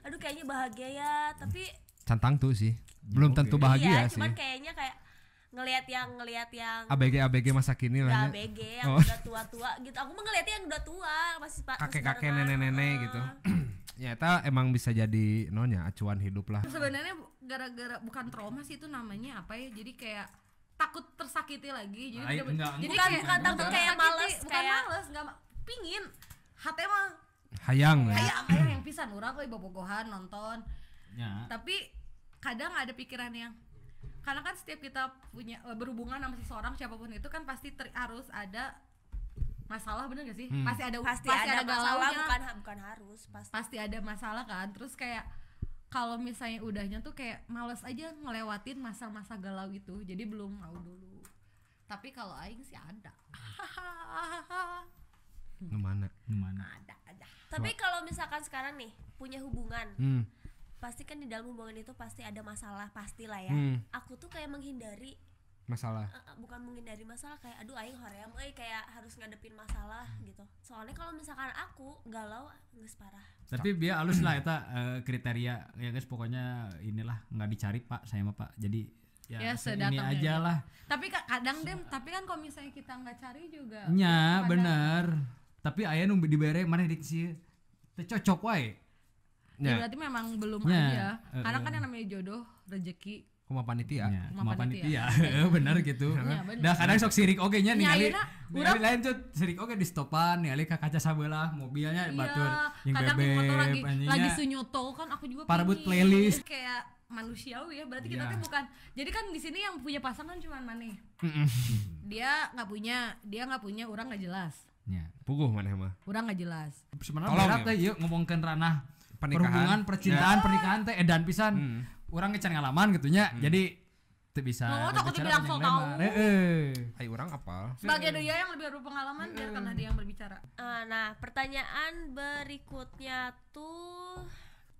Speaker 4: aduh kayaknya bahagia ya tapi
Speaker 3: Cantang tuh sih. Belum
Speaker 2: Oke.
Speaker 3: tentu bahagia
Speaker 4: iya
Speaker 3: sih.
Speaker 4: cuman kayaknya kayak ngelihat yang ngelihat yang
Speaker 3: ABG ABG masa kini lah. ya.
Speaker 4: ABG yang
Speaker 3: Oh.
Speaker 4: udah tua-tua gitu aku mah yang udah tua masih pak masih
Speaker 3: Kakek-kakek
Speaker 4: barengan.
Speaker 3: nenek-nenek
Speaker 4: Heeh.
Speaker 3: gitu. Ya, eta emang bisa jadi nonya acuan hidup lah.
Speaker 1: sebenarnya gara-gara bukan trauma sih itu namanya apa ya jadi kayak takut tersakiti lagi jadi
Speaker 2: Lain,
Speaker 1: bener-
Speaker 2: enggak,
Speaker 1: jadi
Speaker 4: Bukan-
Speaker 1: kayak
Speaker 4: bukan takut
Speaker 1: bukan
Speaker 4: kayak males,
Speaker 1: bukan
Speaker 4: kayak-
Speaker 1: males nggak pingin hati mah
Speaker 3: Hayang ya.
Speaker 1: kayak kayak yang pisan orang euy bobogohan nonton
Speaker 2: Ya.
Speaker 1: tapi kadang ada pikiran yang karena kan setiap kita punya berhubungan sama seseorang siapa pun itu kan pasti ter- harus ada masalah bener gak sih
Speaker 3: Hmm.
Speaker 1: pasti ada
Speaker 4: pasti, ada, masalah
Speaker 1: galaunya,
Speaker 4: bukan bukan harus pasti
Speaker 1: pasti ada masalah kan terus kayak kalau misalnya udahnya tuh kayak males aja ngelewatin masa-masa galau itu jadi belum mau dulu tapi kalau aing sih ada
Speaker 3: Ke mana?
Speaker 2: Gimana?
Speaker 1: ada ada
Speaker 4: tapi kalau misalkan sekarang nih punya hubungan
Speaker 3: Hmm.
Speaker 4: pasti kan di dalam hubungan itu pasti ada masalah pastilah ya
Speaker 3: Hmm.
Speaker 4: aku tuh kayak menghindari
Speaker 3: Masalah.
Speaker 4: eh, eh, bukan menghindari masalah kayak aduh aing hoream euy kayak harus ngadepin masalah gitu soalnya kalau misalkan aku galau geus parah
Speaker 2: Tapi dia halus lah eta eh, kriteria ya guys pokoknya inilah nggak dicari Pak, saya mah Pak. Jadi ya,
Speaker 1: Ya,
Speaker 2: ini aja lah.
Speaker 1: tapi ka- kadang dem tapi kan kalau misalnya kita nggak cari juga
Speaker 2: Nya
Speaker 1: kadang-
Speaker 2: bener. Tapi aya nu dibere mana dik sih? Teu cocok wae.
Speaker 1: Ya,
Speaker 3: Ya,
Speaker 1: berarti memang belum
Speaker 2: Ya,
Speaker 1: aja. Karena kan yang namanya jodoh, rezeki.
Speaker 3: Kuma panitia.
Speaker 2: Ya,
Speaker 1: cuma panitia.
Speaker 2: panitia. bener gitu.
Speaker 1: Iya, bener.
Speaker 2: Dah kadang sok sirik oge nya ningali.
Speaker 1: ayeuna
Speaker 2: Ningali lain tuh sirik oge di stopan, ningali ka kaca sabelah mobilnya batur yang
Speaker 1: Iya, kadang
Speaker 2: bebek
Speaker 1: motor lagi
Speaker 2: anjingnya.
Speaker 1: lagi sunyoto kan aku juga pingin.
Speaker 2: playlist.
Speaker 1: kayak manusiawi ya. Berarti kita
Speaker 2: Iya.
Speaker 1: tuh bukan. Jadi kan di sini yang punya pasangan cuma Maneh. Dia nggak punya, dia nggak punya, orang nggak jelas.
Speaker 2: Ya.
Speaker 3: Puguh mana mah.
Speaker 1: Orang nggak jelas.
Speaker 2: Sebenarnya berat
Speaker 3: ya.
Speaker 2: teh yuk ngomongkeun ranah
Speaker 3: Pernikahan.
Speaker 2: perhubungan, percintaan, pernikahan teh edan pisan.
Speaker 3: Hmm.
Speaker 2: Orang ngecan ngalaman gitu nya. Jadi Teu bisa.
Speaker 1: Oh, takut dibilang
Speaker 2: lebar.
Speaker 1: tahu.
Speaker 2: Heeh.
Speaker 3: Ai orang apal.
Speaker 1: Sebagai dia yang lebih berpengalaman biarkanlah dia yang berbicara.
Speaker 4: Ah, nah, pertanyaan berikutnya tuh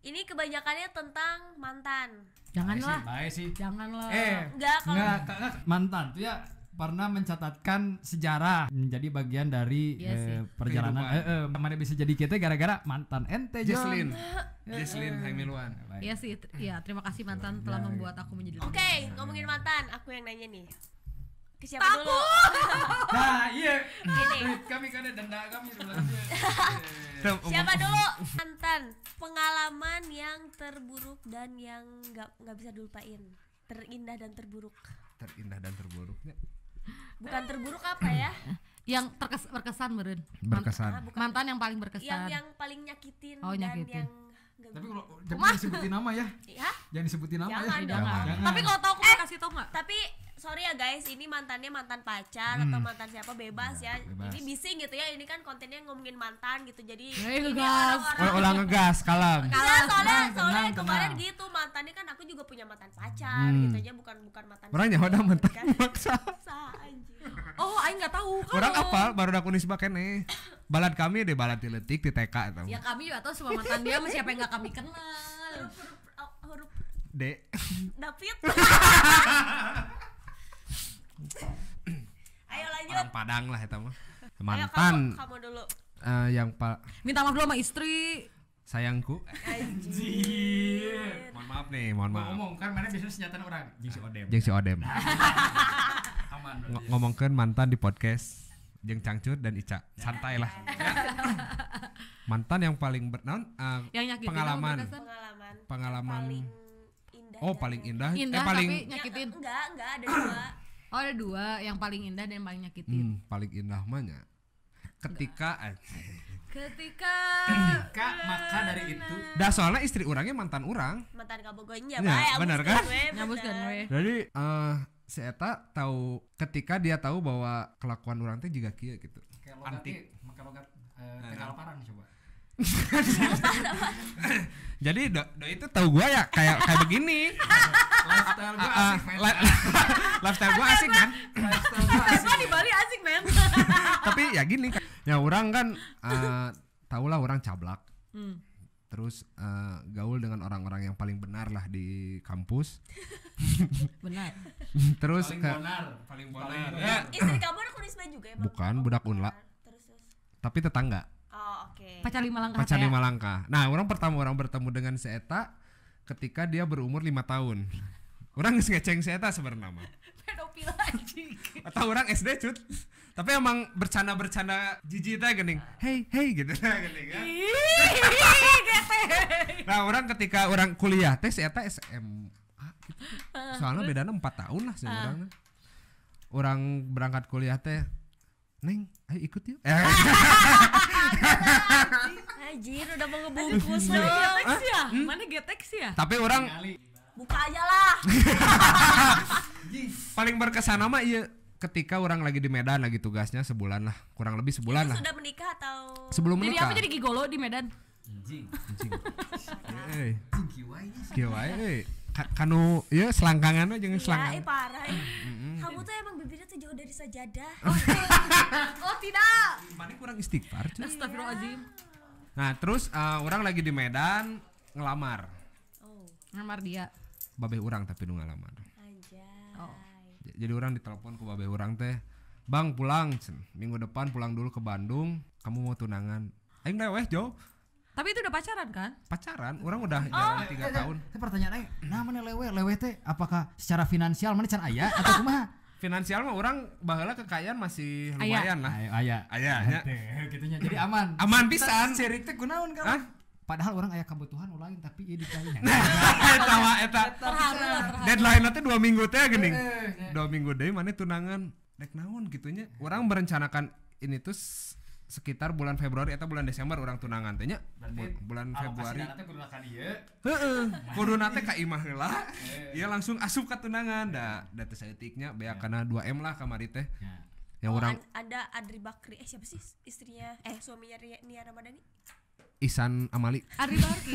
Speaker 4: ini kebanyakannya tentang mantan.
Speaker 1: Janganlah.
Speaker 2: Baik sih.
Speaker 1: Janganlah.
Speaker 2: Eh,
Speaker 4: Enggak kalau
Speaker 2: Enggak, kakak mantan tuh ya pernah mencatatkan sejarah menjadi bagian dari
Speaker 1: Iya
Speaker 2: eh, perjalanan eh, eh, mana bisa jadi kita gara-gara mantan ente Jon.
Speaker 3: Jesslyn.
Speaker 2: Baik.
Speaker 1: Iya sih, iya terima kasih mantan telah membuat aku menjadi
Speaker 4: Oke, ngomongin mantan, aku yang nanya nih. Ke siapa dulu?
Speaker 2: Nah, iya.
Speaker 4: Ini.
Speaker 2: kami kan ada denda kami sebenarnya.
Speaker 4: Siapa dulu? Mantan. Pengalaman yang terburuk dan yang nggak nggak bisa dilupain. Terindah dan terburuk.
Speaker 3: Terindah dan terburuknya.
Speaker 4: Bukan terburuk apa ya?
Speaker 1: yang terkes berkesan meren.
Speaker 3: Berkesan.
Speaker 4: Ah, bukan.
Speaker 1: Mantan yang paling berkesan.
Speaker 4: Yang yang paling nyakitin
Speaker 1: Oh,
Speaker 4: dan
Speaker 1: nyakitin.
Speaker 4: yang
Speaker 2: Tapi kalau jangan disebutin nama ya.
Speaker 4: ya
Speaker 2: Jangan disebutin nama
Speaker 4: Jangan
Speaker 2: ya.
Speaker 4: dong.
Speaker 1: Jangan.
Speaker 2: Jangan.
Speaker 1: Tapi kalau tahu aku mau kasih tau nggak?
Speaker 4: tapi sorry ya guys ini mantannya mantan pacar atau mantan siapa bebas ya
Speaker 2: bebas.
Speaker 4: ini bising gitu ya ini kan kontennya ngomongin mantan gitu jadi
Speaker 1: Eh,
Speaker 4: ini
Speaker 1: ngegas.
Speaker 4: orang-orang
Speaker 3: Oh, ulang ngegas, kalem.
Speaker 4: Soalnya
Speaker 2: tenang,
Speaker 4: soalnya
Speaker 2: tenang,
Speaker 4: kemarin
Speaker 2: tenang.
Speaker 4: gitu mantannya kan aku juga punya mantan pacar
Speaker 3: Hmm.
Speaker 4: gitu aja bukan bukan mantan
Speaker 3: Orang nyawa dah mantan maksa.
Speaker 1: Oh, aing nggak tahu kan.
Speaker 3: Orang apal baru aku nisbah kene. Balad kami deh balad tiletik di TK itu.
Speaker 1: Ya kami juga tahu semua mantan dia sama siapa yang nggak kami kenal.
Speaker 4: huruf huruf oh, huruf
Speaker 3: Dek.
Speaker 4: David ayo lanjut
Speaker 3: Orang Padang lah eta mah.
Speaker 4: ayo
Speaker 3: Mantan
Speaker 4: kamu, kamu dulu
Speaker 3: eh, yang pak
Speaker 1: Minta maaf dulu sama istri.
Speaker 3: sayangku.
Speaker 4: anjir
Speaker 3: Mohon maaf nih, mohon maaf.
Speaker 2: Ngomong kan mana biasanya senjata orang. Jeung si Odem.
Speaker 3: Jeung si Odem.
Speaker 2: Aman.
Speaker 3: Ng- ngomongkeun mantan di podcast jeung Cangcut dan Ica. Santai lah. mantan yang paling ber naon, eh,
Speaker 1: Yang
Speaker 3: pengalaman.
Speaker 4: pengalaman
Speaker 3: Pengalaman.
Speaker 4: paling indah
Speaker 3: Oh, paling indah.
Speaker 1: Indah
Speaker 3: eh paling
Speaker 1: tapi
Speaker 4: Ya,
Speaker 1: nyakitin.
Speaker 4: enggak enggak ada dua
Speaker 1: Oh ada dua, yang paling indah dan yang paling nyakitin.
Speaker 3: hmm, paling indah. Ketika eh,
Speaker 1: Ketika
Speaker 2: Ketika maka dari itu
Speaker 3: dah soalnya istri orangnya mantan orang.
Speaker 4: mantan kabogonya
Speaker 3: Ya,
Speaker 4: bae
Speaker 3: bener
Speaker 4: abuskeun
Speaker 3: kan?
Speaker 4: bener.
Speaker 1: we.
Speaker 3: Jadi eh si Eta tahu ketika dia tahu bahwa kelakuan orang teh juga kia gitu.
Speaker 2: kayak logat
Speaker 3: Antik.
Speaker 2: eh, tegal parang coba.
Speaker 3: Jadi do, do itu tahu gua ya kayak kayak begini.
Speaker 2: Lifestyle gua
Speaker 3: Ah,
Speaker 2: asik
Speaker 3: lifestyle gua asik kan.
Speaker 2: Lifestyle gua asik.
Speaker 1: Semua di Bali asik men.
Speaker 3: Tapi ya gini. Ya orang kan eh tahu lah orang cablak.
Speaker 1: Hmm.
Speaker 3: Terus eh, gaul dengan orang-orang yang paling benar lah di kampus.
Speaker 1: Benar.
Speaker 3: Terus
Speaker 2: Paling
Speaker 3: ke
Speaker 2: bonar, paling bonar.
Speaker 3: Ya.
Speaker 4: istri kamu anak Unisba juga emang
Speaker 3: Bukan,
Speaker 4: Oh,
Speaker 3: budak. Unla.
Speaker 4: terus terus
Speaker 3: tapi tetangga.
Speaker 4: oh oke
Speaker 1: Pacar lima langkah.
Speaker 3: pacar
Speaker 1: teh.
Speaker 3: lima langkah. Nah, orang pertama orang bertemu dengan si Eta ketika dia berumur lima tahun. Orang ngeceng si Eta sebenarnya.
Speaker 1: Pedofil anjing.
Speaker 3: Atau orang SD cut. Tapi emang bercanda-bercanda jijik teh geuning. Hey, hey gitu teh geuning kan.
Speaker 1: Gete.
Speaker 3: Nah, orang ketika orang kuliah teh si Eta SMA gitu. Soalnya bedanya 4 tahun lah sih orang. Orang berangkat kuliah teh Neng, ayo ikut yuk. Eh,
Speaker 4: anjir udah mau ngebungkus
Speaker 1: Mana
Speaker 4: dong
Speaker 1: getex ya? Mana getex ya?
Speaker 3: tapi orang
Speaker 4: buka aja lah
Speaker 3: paling berkesan nama iya ketika orang lagi di Medan lagi tugasnya sebulan lah kurang lebih sebulan
Speaker 4: Itu
Speaker 3: lah
Speaker 4: sudah menikah atau
Speaker 3: sebelum
Speaker 1: Jadi
Speaker 3: menikah
Speaker 1: apa jadi gigolo di Medan?
Speaker 2: Anjing.
Speaker 3: Anjing.
Speaker 2: Kiwai nya sih.
Speaker 3: kieu wae euy. Ka- kanu ieu selangkangan jeung
Speaker 4: Iya, eh
Speaker 3: selangkangan
Speaker 4: parah ya. Kamu tuh emang bibirnya tuh jauh dari sajadah.
Speaker 1: Oh tidak.
Speaker 3: mana kurang istighfar cuy.
Speaker 1: Astagfirullahaladzim.
Speaker 3: nah terus eh, orang lagi di Medan ngelamar
Speaker 4: Oh,
Speaker 1: Ngamar dia.
Speaker 3: babeh orang tapi nu ngalamar.
Speaker 1: Oh.
Speaker 3: Jadi orang ditelepon ke babeh orang teh Bang pulang cen. minggu depan pulang dulu ke Bandung kamu mau tunangan aing weh Jo
Speaker 1: Tapi itu udah pacaran kan?
Speaker 3: pacaran orang udah jalan tiga tahun
Speaker 2: Itu pertanyaan eh, nah mana lewe? Lewe teh apakah secara finansial mana can aya atau kumaha?
Speaker 3: finansial mah orang baheula kekayaan masih
Speaker 1: Aya.
Speaker 3: lumayan lah
Speaker 2: Aya, aya.
Speaker 3: aya nya.
Speaker 2: Gitunya. Jadi aman.
Speaker 3: aman pisan
Speaker 2: Sirik teh
Speaker 3: Hah?
Speaker 2: kan? Padahal orang aya kebutuhan ulang tapi ieu
Speaker 3: eta mah eta
Speaker 1: Terharu lah, terharu.
Speaker 3: deadline teh dua minggu teh geuning
Speaker 2: Eh,
Speaker 3: dua minggu deh mana tunangan. Dek naon gitunya orang merencanakan ini tuh sekitar bulan Februari atau bulan Desember orang tunangan tehnya Bu- bulan Februari. heeh kudu nate ka imah heula. Iya langsung asup ka tunangan. Da da teh saeutiknya bea kana 2 M lah kamari teh.
Speaker 2: Ya.
Speaker 3: yang
Speaker 4: Oh,
Speaker 3: orang
Speaker 4: an- ada Adri Bakri. Eh siapa sih? Istrinya? Eh suaminya Nia Ramadhani?
Speaker 3: Isan Amali.
Speaker 1: Adri Barki.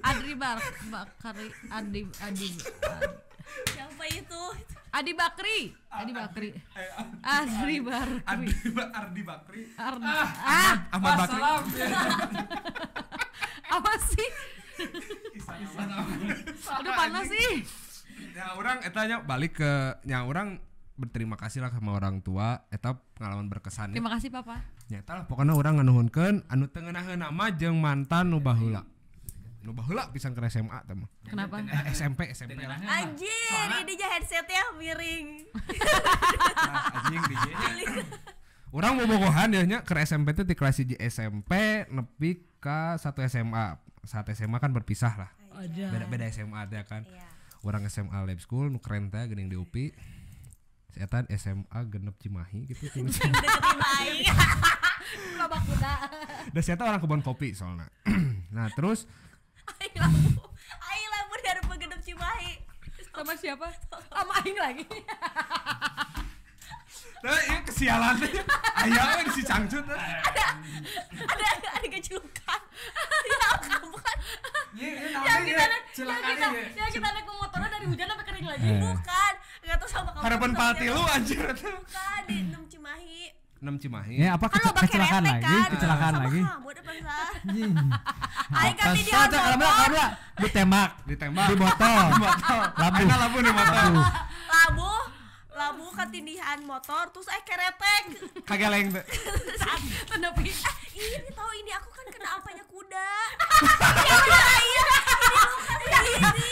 Speaker 1: Adri Bar Bakari Adi Adi. Ad-
Speaker 4: siapa itu?
Speaker 1: Adi Bakri. Adi Bakri. Adi Bakri
Speaker 3: Ardi, Ardi Bakri.
Speaker 1: Ardi. Ah
Speaker 3: Ahmad Bakri.
Speaker 1: apa sih? Aduh panas sih.
Speaker 3: Ya orang etanya balik ke yang orang berterima kasih lah sama orang tua. Eta pengalaman berkesan ya.
Speaker 1: terima kasih papa
Speaker 3: Nyata lah pokoknya orang nganuhunkeun anu teu ngeunaheun nama jeung mantan nu baheula. Nu baheula pisan ke SMA teh mah.
Speaker 1: kenapa
Speaker 3: Eh, SMP SMP
Speaker 4: anjir ini aja headsetnya miring
Speaker 3: Anjing DJ. Orang mau bogohan ya nya ke SMP teh di kelas 1 SMP nepi ka satu SMA. Saat SMA kan berpisah lah. Beda beda SMA ada kan.
Speaker 4: Iya.
Speaker 3: Orang SMA Lab School nu keren teh geuning di UPI. Setan SMA genep Cimahi gitu.
Speaker 4: deketin aing
Speaker 1: babak kuda
Speaker 3: Dan saya orang kebun kopi soalnya. nah terus?
Speaker 4: Aing lampu aing lampu dari pegenep Cimahi.
Speaker 1: Sama siapa? Sama Aing lagi.
Speaker 3: Nah, ini kesialan. Ayah we si cangcut eh.
Speaker 4: ada ada ada kecelakaan ya kamu kan
Speaker 1: yang kita naik yang kita yang kita naik motornya dari hujan sampai kering lagi.
Speaker 4: Bukan. nggak tahu sama kamu
Speaker 3: Harapan
Speaker 4: dia.
Speaker 3: lu anjir.
Speaker 4: Bukan di enam Cimahi.
Speaker 3: 6 Cimahi.
Speaker 5: Ya apa
Speaker 4: kan
Speaker 5: kece-
Speaker 4: pakai
Speaker 5: kecelakaan lagi?
Speaker 4: kan?
Speaker 5: Kecelakaan
Speaker 4: sama
Speaker 5: lagi.
Speaker 4: kamu ada
Speaker 5: Anjing.
Speaker 4: aing kan di
Speaker 5: kalau kalau kalau ditembak
Speaker 3: Ditembak.
Speaker 5: Di botol.
Speaker 3: Botol
Speaker 5: Labu.
Speaker 3: Aina labu di motor.
Speaker 4: Labu labu ketindihan motor terus aing keretek.
Speaker 3: Kageleng tuh
Speaker 1: tapi
Speaker 4: eh ini tahu ini aku kan kena apanya kuda. Iya iya ini luka segini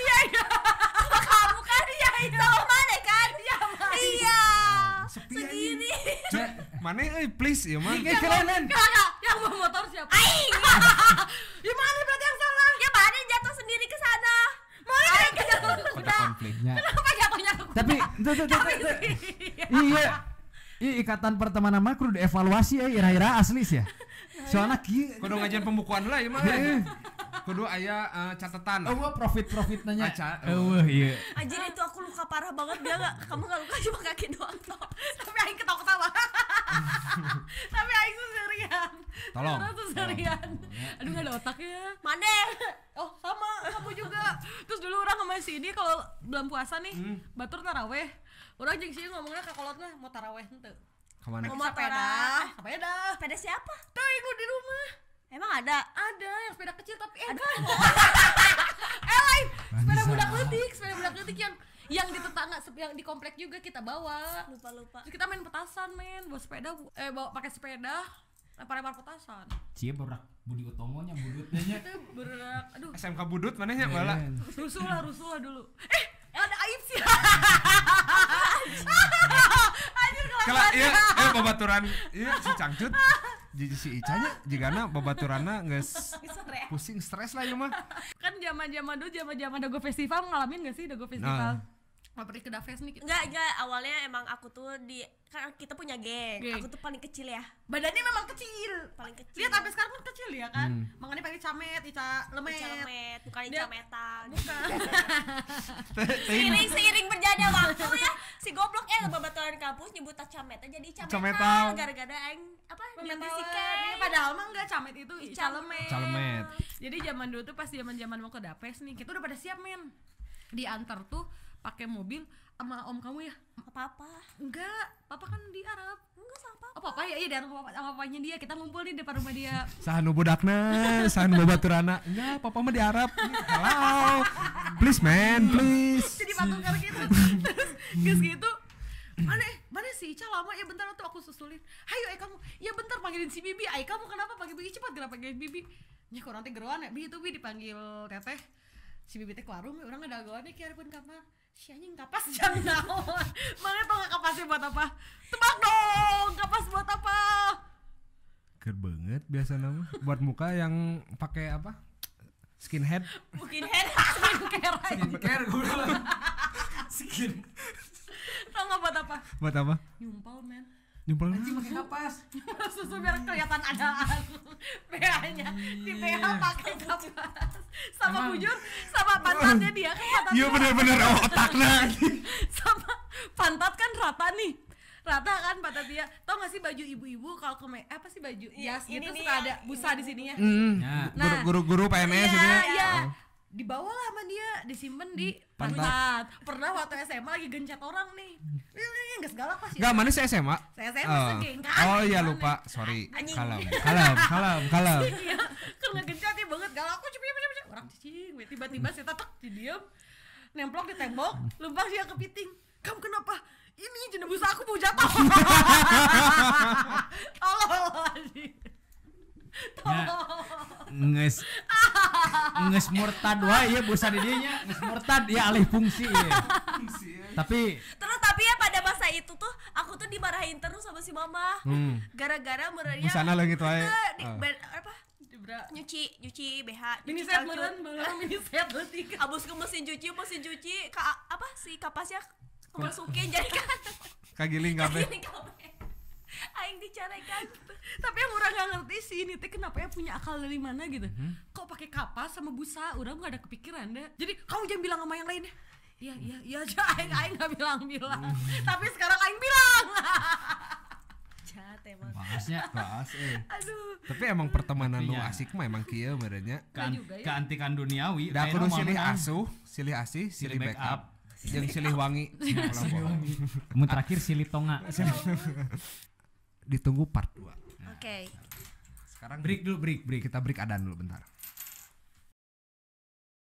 Speaker 4: iya iya. kamu kan iya. Iya tahu mana kan iya iya
Speaker 3: Sepi
Speaker 4: segini
Speaker 3: Cek Mana? Eh please ya mah
Speaker 5: Kayak keren.
Speaker 1: kakak yang bawa motor siapa?
Speaker 4: Aing.
Speaker 1: Gimana berarti yang salah?
Speaker 4: Ya mana jatuh sendiri ke sana.
Speaker 1: Mana yang jatuh ke
Speaker 3: Ada
Speaker 1: kuda
Speaker 3: konflik
Speaker 5: Ya.
Speaker 1: kenapa jatuhnya ke kuda
Speaker 5: Tapi tuh, tuh, tuh, tuh, tuh. Iya. Iya ikatan pertemanan kudu dievaluasi ya ira-ira asli sih ya. Soalnya kieu
Speaker 3: Kudu ngajian pembukuan lah ya mah Kudu aya eh, catatan.
Speaker 5: Oh, gua profit-profit nanya.
Speaker 3: Aca.
Speaker 5: Eueuh, iya.
Speaker 4: anjir itu aku luka parah banget. Dia nggak kamu nggak luka cuma kaki doang toh.
Speaker 1: Tapi Aing ketawa-ketawa. Tapi Aing tuh serian.
Speaker 3: Tolong.
Speaker 1: Terus tuh serian. Aduh gak ada otaknya.
Speaker 4: Mana
Speaker 1: oh sama kamu juga. Terus dulu orang sama si ini kalau bulan puasa nih
Speaker 3: Hmm.
Speaker 1: batur taraweh. Orang jeung sih ngomongnya ke kolotnya mau taraweh ente
Speaker 3: Ke mana
Speaker 4: Mau
Speaker 1: sepeda.
Speaker 4: motoran.
Speaker 1: sepeda.
Speaker 4: Sepeda siapa?
Speaker 1: Tuh ibu di rumah
Speaker 4: emang ada?
Speaker 1: Ada yang sepeda kecil tapi eh enggak eh lain. Sepeda budak letik sepeda budak letik yang yang di tetangga yang di komplek juga kita bawa.
Speaker 4: Lupa lupa
Speaker 1: terus kita main petasan men. Bawa sepeda eh bawa pakai sepeda lempar-lempar petasan.
Speaker 5: Cie berak Budi Utomonya budutnya nya.
Speaker 1: itu berak. Aduh.
Speaker 3: SMK Budut mana nya bala
Speaker 1: rusuh lah rusuh lah dulu. Eh ada aib sih. Anjir
Speaker 3: Kala
Speaker 1: kelakuannya
Speaker 3: iya eh babaturan. Iya si cangcut jadi si Icanya jigana babaturanna geus
Speaker 4: sore
Speaker 3: pusing stres lah ya mah
Speaker 1: kan zaman zaman dulu zaman zaman dago festival ngalamin gak sih dago festival
Speaker 3: Nah.
Speaker 1: nggak pergi ke Daves nih
Speaker 4: Enggak, enggak, awalnya emang aku tuh di kan kita punya geng.
Speaker 1: Geng.
Speaker 4: Aku tuh paling kecil ya,
Speaker 1: badannya memang kecil
Speaker 4: paling kecil.
Speaker 1: lihat sampai sekarang pun kecil ya kan
Speaker 3: Hmm.
Speaker 1: makanya pengen camet Ica lemet
Speaker 4: Ica lemet, bukan
Speaker 1: Dia-
Speaker 4: Ica metal.
Speaker 1: bukan
Speaker 4: Seiring seiring berjalannya waktu ya, si goblok eh babaturan kampus nyebut Ica metal jadi Ica
Speaker 3: Ica
Speaker 4: metal. Gara-gara aing apa
Speaker 1: Pementalan.
Speaker 4: dibisikan.
Speaker 1: padahal mah enggak camet itu Ica lemet
Speaker 3: Calemet.
Speaker 1: jadi zaman dulu tuh pas zaman zaman mau ke Daves nih kita udah pada siap men diantar tuh pakai mobil sama om kamu ya?
Speaker 4: Apa-apa.
Speaker 1: enggak papa kan di Arab.
Speaker 4: Enggak sama apa.
Speaker 1: oh papa ya iya diantar sama papa- sama papanya dia. Kita ngumpul nih depan rumah dia.
Speaker 3: Sahan nu budakna sahan babaturana. Enggak papa mah di Arab. Hello. Please man please.
Speaker 1: Jadi patungan gitu terus terus gitu mana mana si Ica lama? Ya bentar tuh aku susulin. Hayo eh kamu. Ya bentar panggilin si Bibi. Ay kamu kenapa panggil Bibi cepat kenapa panggil Bibi? Ya kok nanti geruan ya? Bi itu Bi dipanggil teteh. Si Bibi teh ke warung ya orang ada gawane kieu pun kamar si anjing kapas jam naon. Mana tau gak kapasnya buat apa? Tebak dong kapas buat apa?
Speaker 3: Ker banget biasa nama. Buat muka yang pakai apa? Skinhead.
Speaker 4: Mungkin head.
Speaker 1: skincare aja
Speaker 5: Care gue Skin.
Speaker 1: Tau gak buat apa?
Speaker 3: Buat apa?
Speaker 1: Nyumpal men.
Speaker 3: Nyumpel
Speaker 5: Pakai kapas.
Speaker 1: susu biar kelihatan adaan PH nya di PH pakai kapas. Sama bujur sama pantatnya dia kan pantat
Speaker 3: iya bener-bener otakna
Speaker 1: sama pantat kan rata nih. Rata kan pantat dia. Tau gak sih baju ibu-ibu kalau ke me- apa sih baju
Speaker 4: Iya,
Speaker 1: jas
Speaker 4: ini
Speaker 1: gitu
Speaker 4: nih
Speaker 1: suka ada busa di sininya
Speaker 5: Ya.
Speaker 1: Nah.
Speaker 3: guru-guru PNS
Speaker 1: iya
Speaker 3: gitu ya.
Speaker 1: Iya dibawalah sama dia disimpan di
Speaker 3: Pantat.
Speaker 1: pernah waktu SMA lagi gencet orang nih. Ini nggak segala pas
Speaker 3: Enggak, mana sih SMA?
Speaker 1: saya SMA
Speaker 3: Oh.
Speaker 1: segeng kan
Speaker 3: Oh iya lupa, sorry. Kalem, kalem, kalem, kalem.
Speaker 1: iya kan ngegencet ya banget. Galak. Aku cepet orang cicing weh. tiba-tiba saya tatak di diem nemplok di tembok lempang dia kepiting. Kamu kenapa? Ini jenebus aku mau jatuh. Tolong tolong
Speaker 5: nges nges murtad wae ya busa di dinya nges murtad ya alih fungsi ya. tapi
Speaker 4: Terus tapi ya pada masa itu tuh aku tuh dimarahin terus sama si mama.
Speaker 3: Hmm.
Speaker 4: Gara-gara merenya
Speaker 3: Busana lagi tuh
Speaker 4: ben- apa? Nyuci, nyuci BH,
Speaker 1: mini
Speaker 4: nyuci
Speaker 1: set meren meren mini set letik
Speaker 4: Abus ke mesin cuci, mesin cuci ka, apa sih kapasnya kemasukin jadi kan
Speaker 3: Kagiling kabeh.
Speaker 4: Aing dicarekan
Speaker 1: tapi yang orang nggak ngerti sih ini teh kenapa ya punya akal dari mana gitu. Kok pakai kapas sama busa? Orang nggak ada kepikiran deh. Jadi kamu jangan bilang sama yang lainnya iya iya iya aja. Aing aing nggak bilang bilang tapi sekarang aing bilang.
Speaker 4: Jahat emang.
Speaker 5: Bahasnya
Speaker 3: Bahas eh.
Speaker 1: aduh.
Speaker 3: Tapi emang pertemanan lu
Speaker 5: Iya.
Speaker 3: asik mah emang kieu merenya.
Speaker 1: juga ya.
Speaker 5: keantikan duniawi
Speaker 3: Da kudu silih asuh, silih asih,
Speaker 5: silih
Speaker 3: backup,
Speaker 5: backup.
Speaker 3: jeung silih wangi.
Speaker 5: kamu terakhir silih tonga
Speaker 3: Ditunggu part 2.
Speaker 4: Oke
Speaker 3: Sekarang
Speaker 5: break dulu break break
Speaker 3: kita break adan dulu bentar.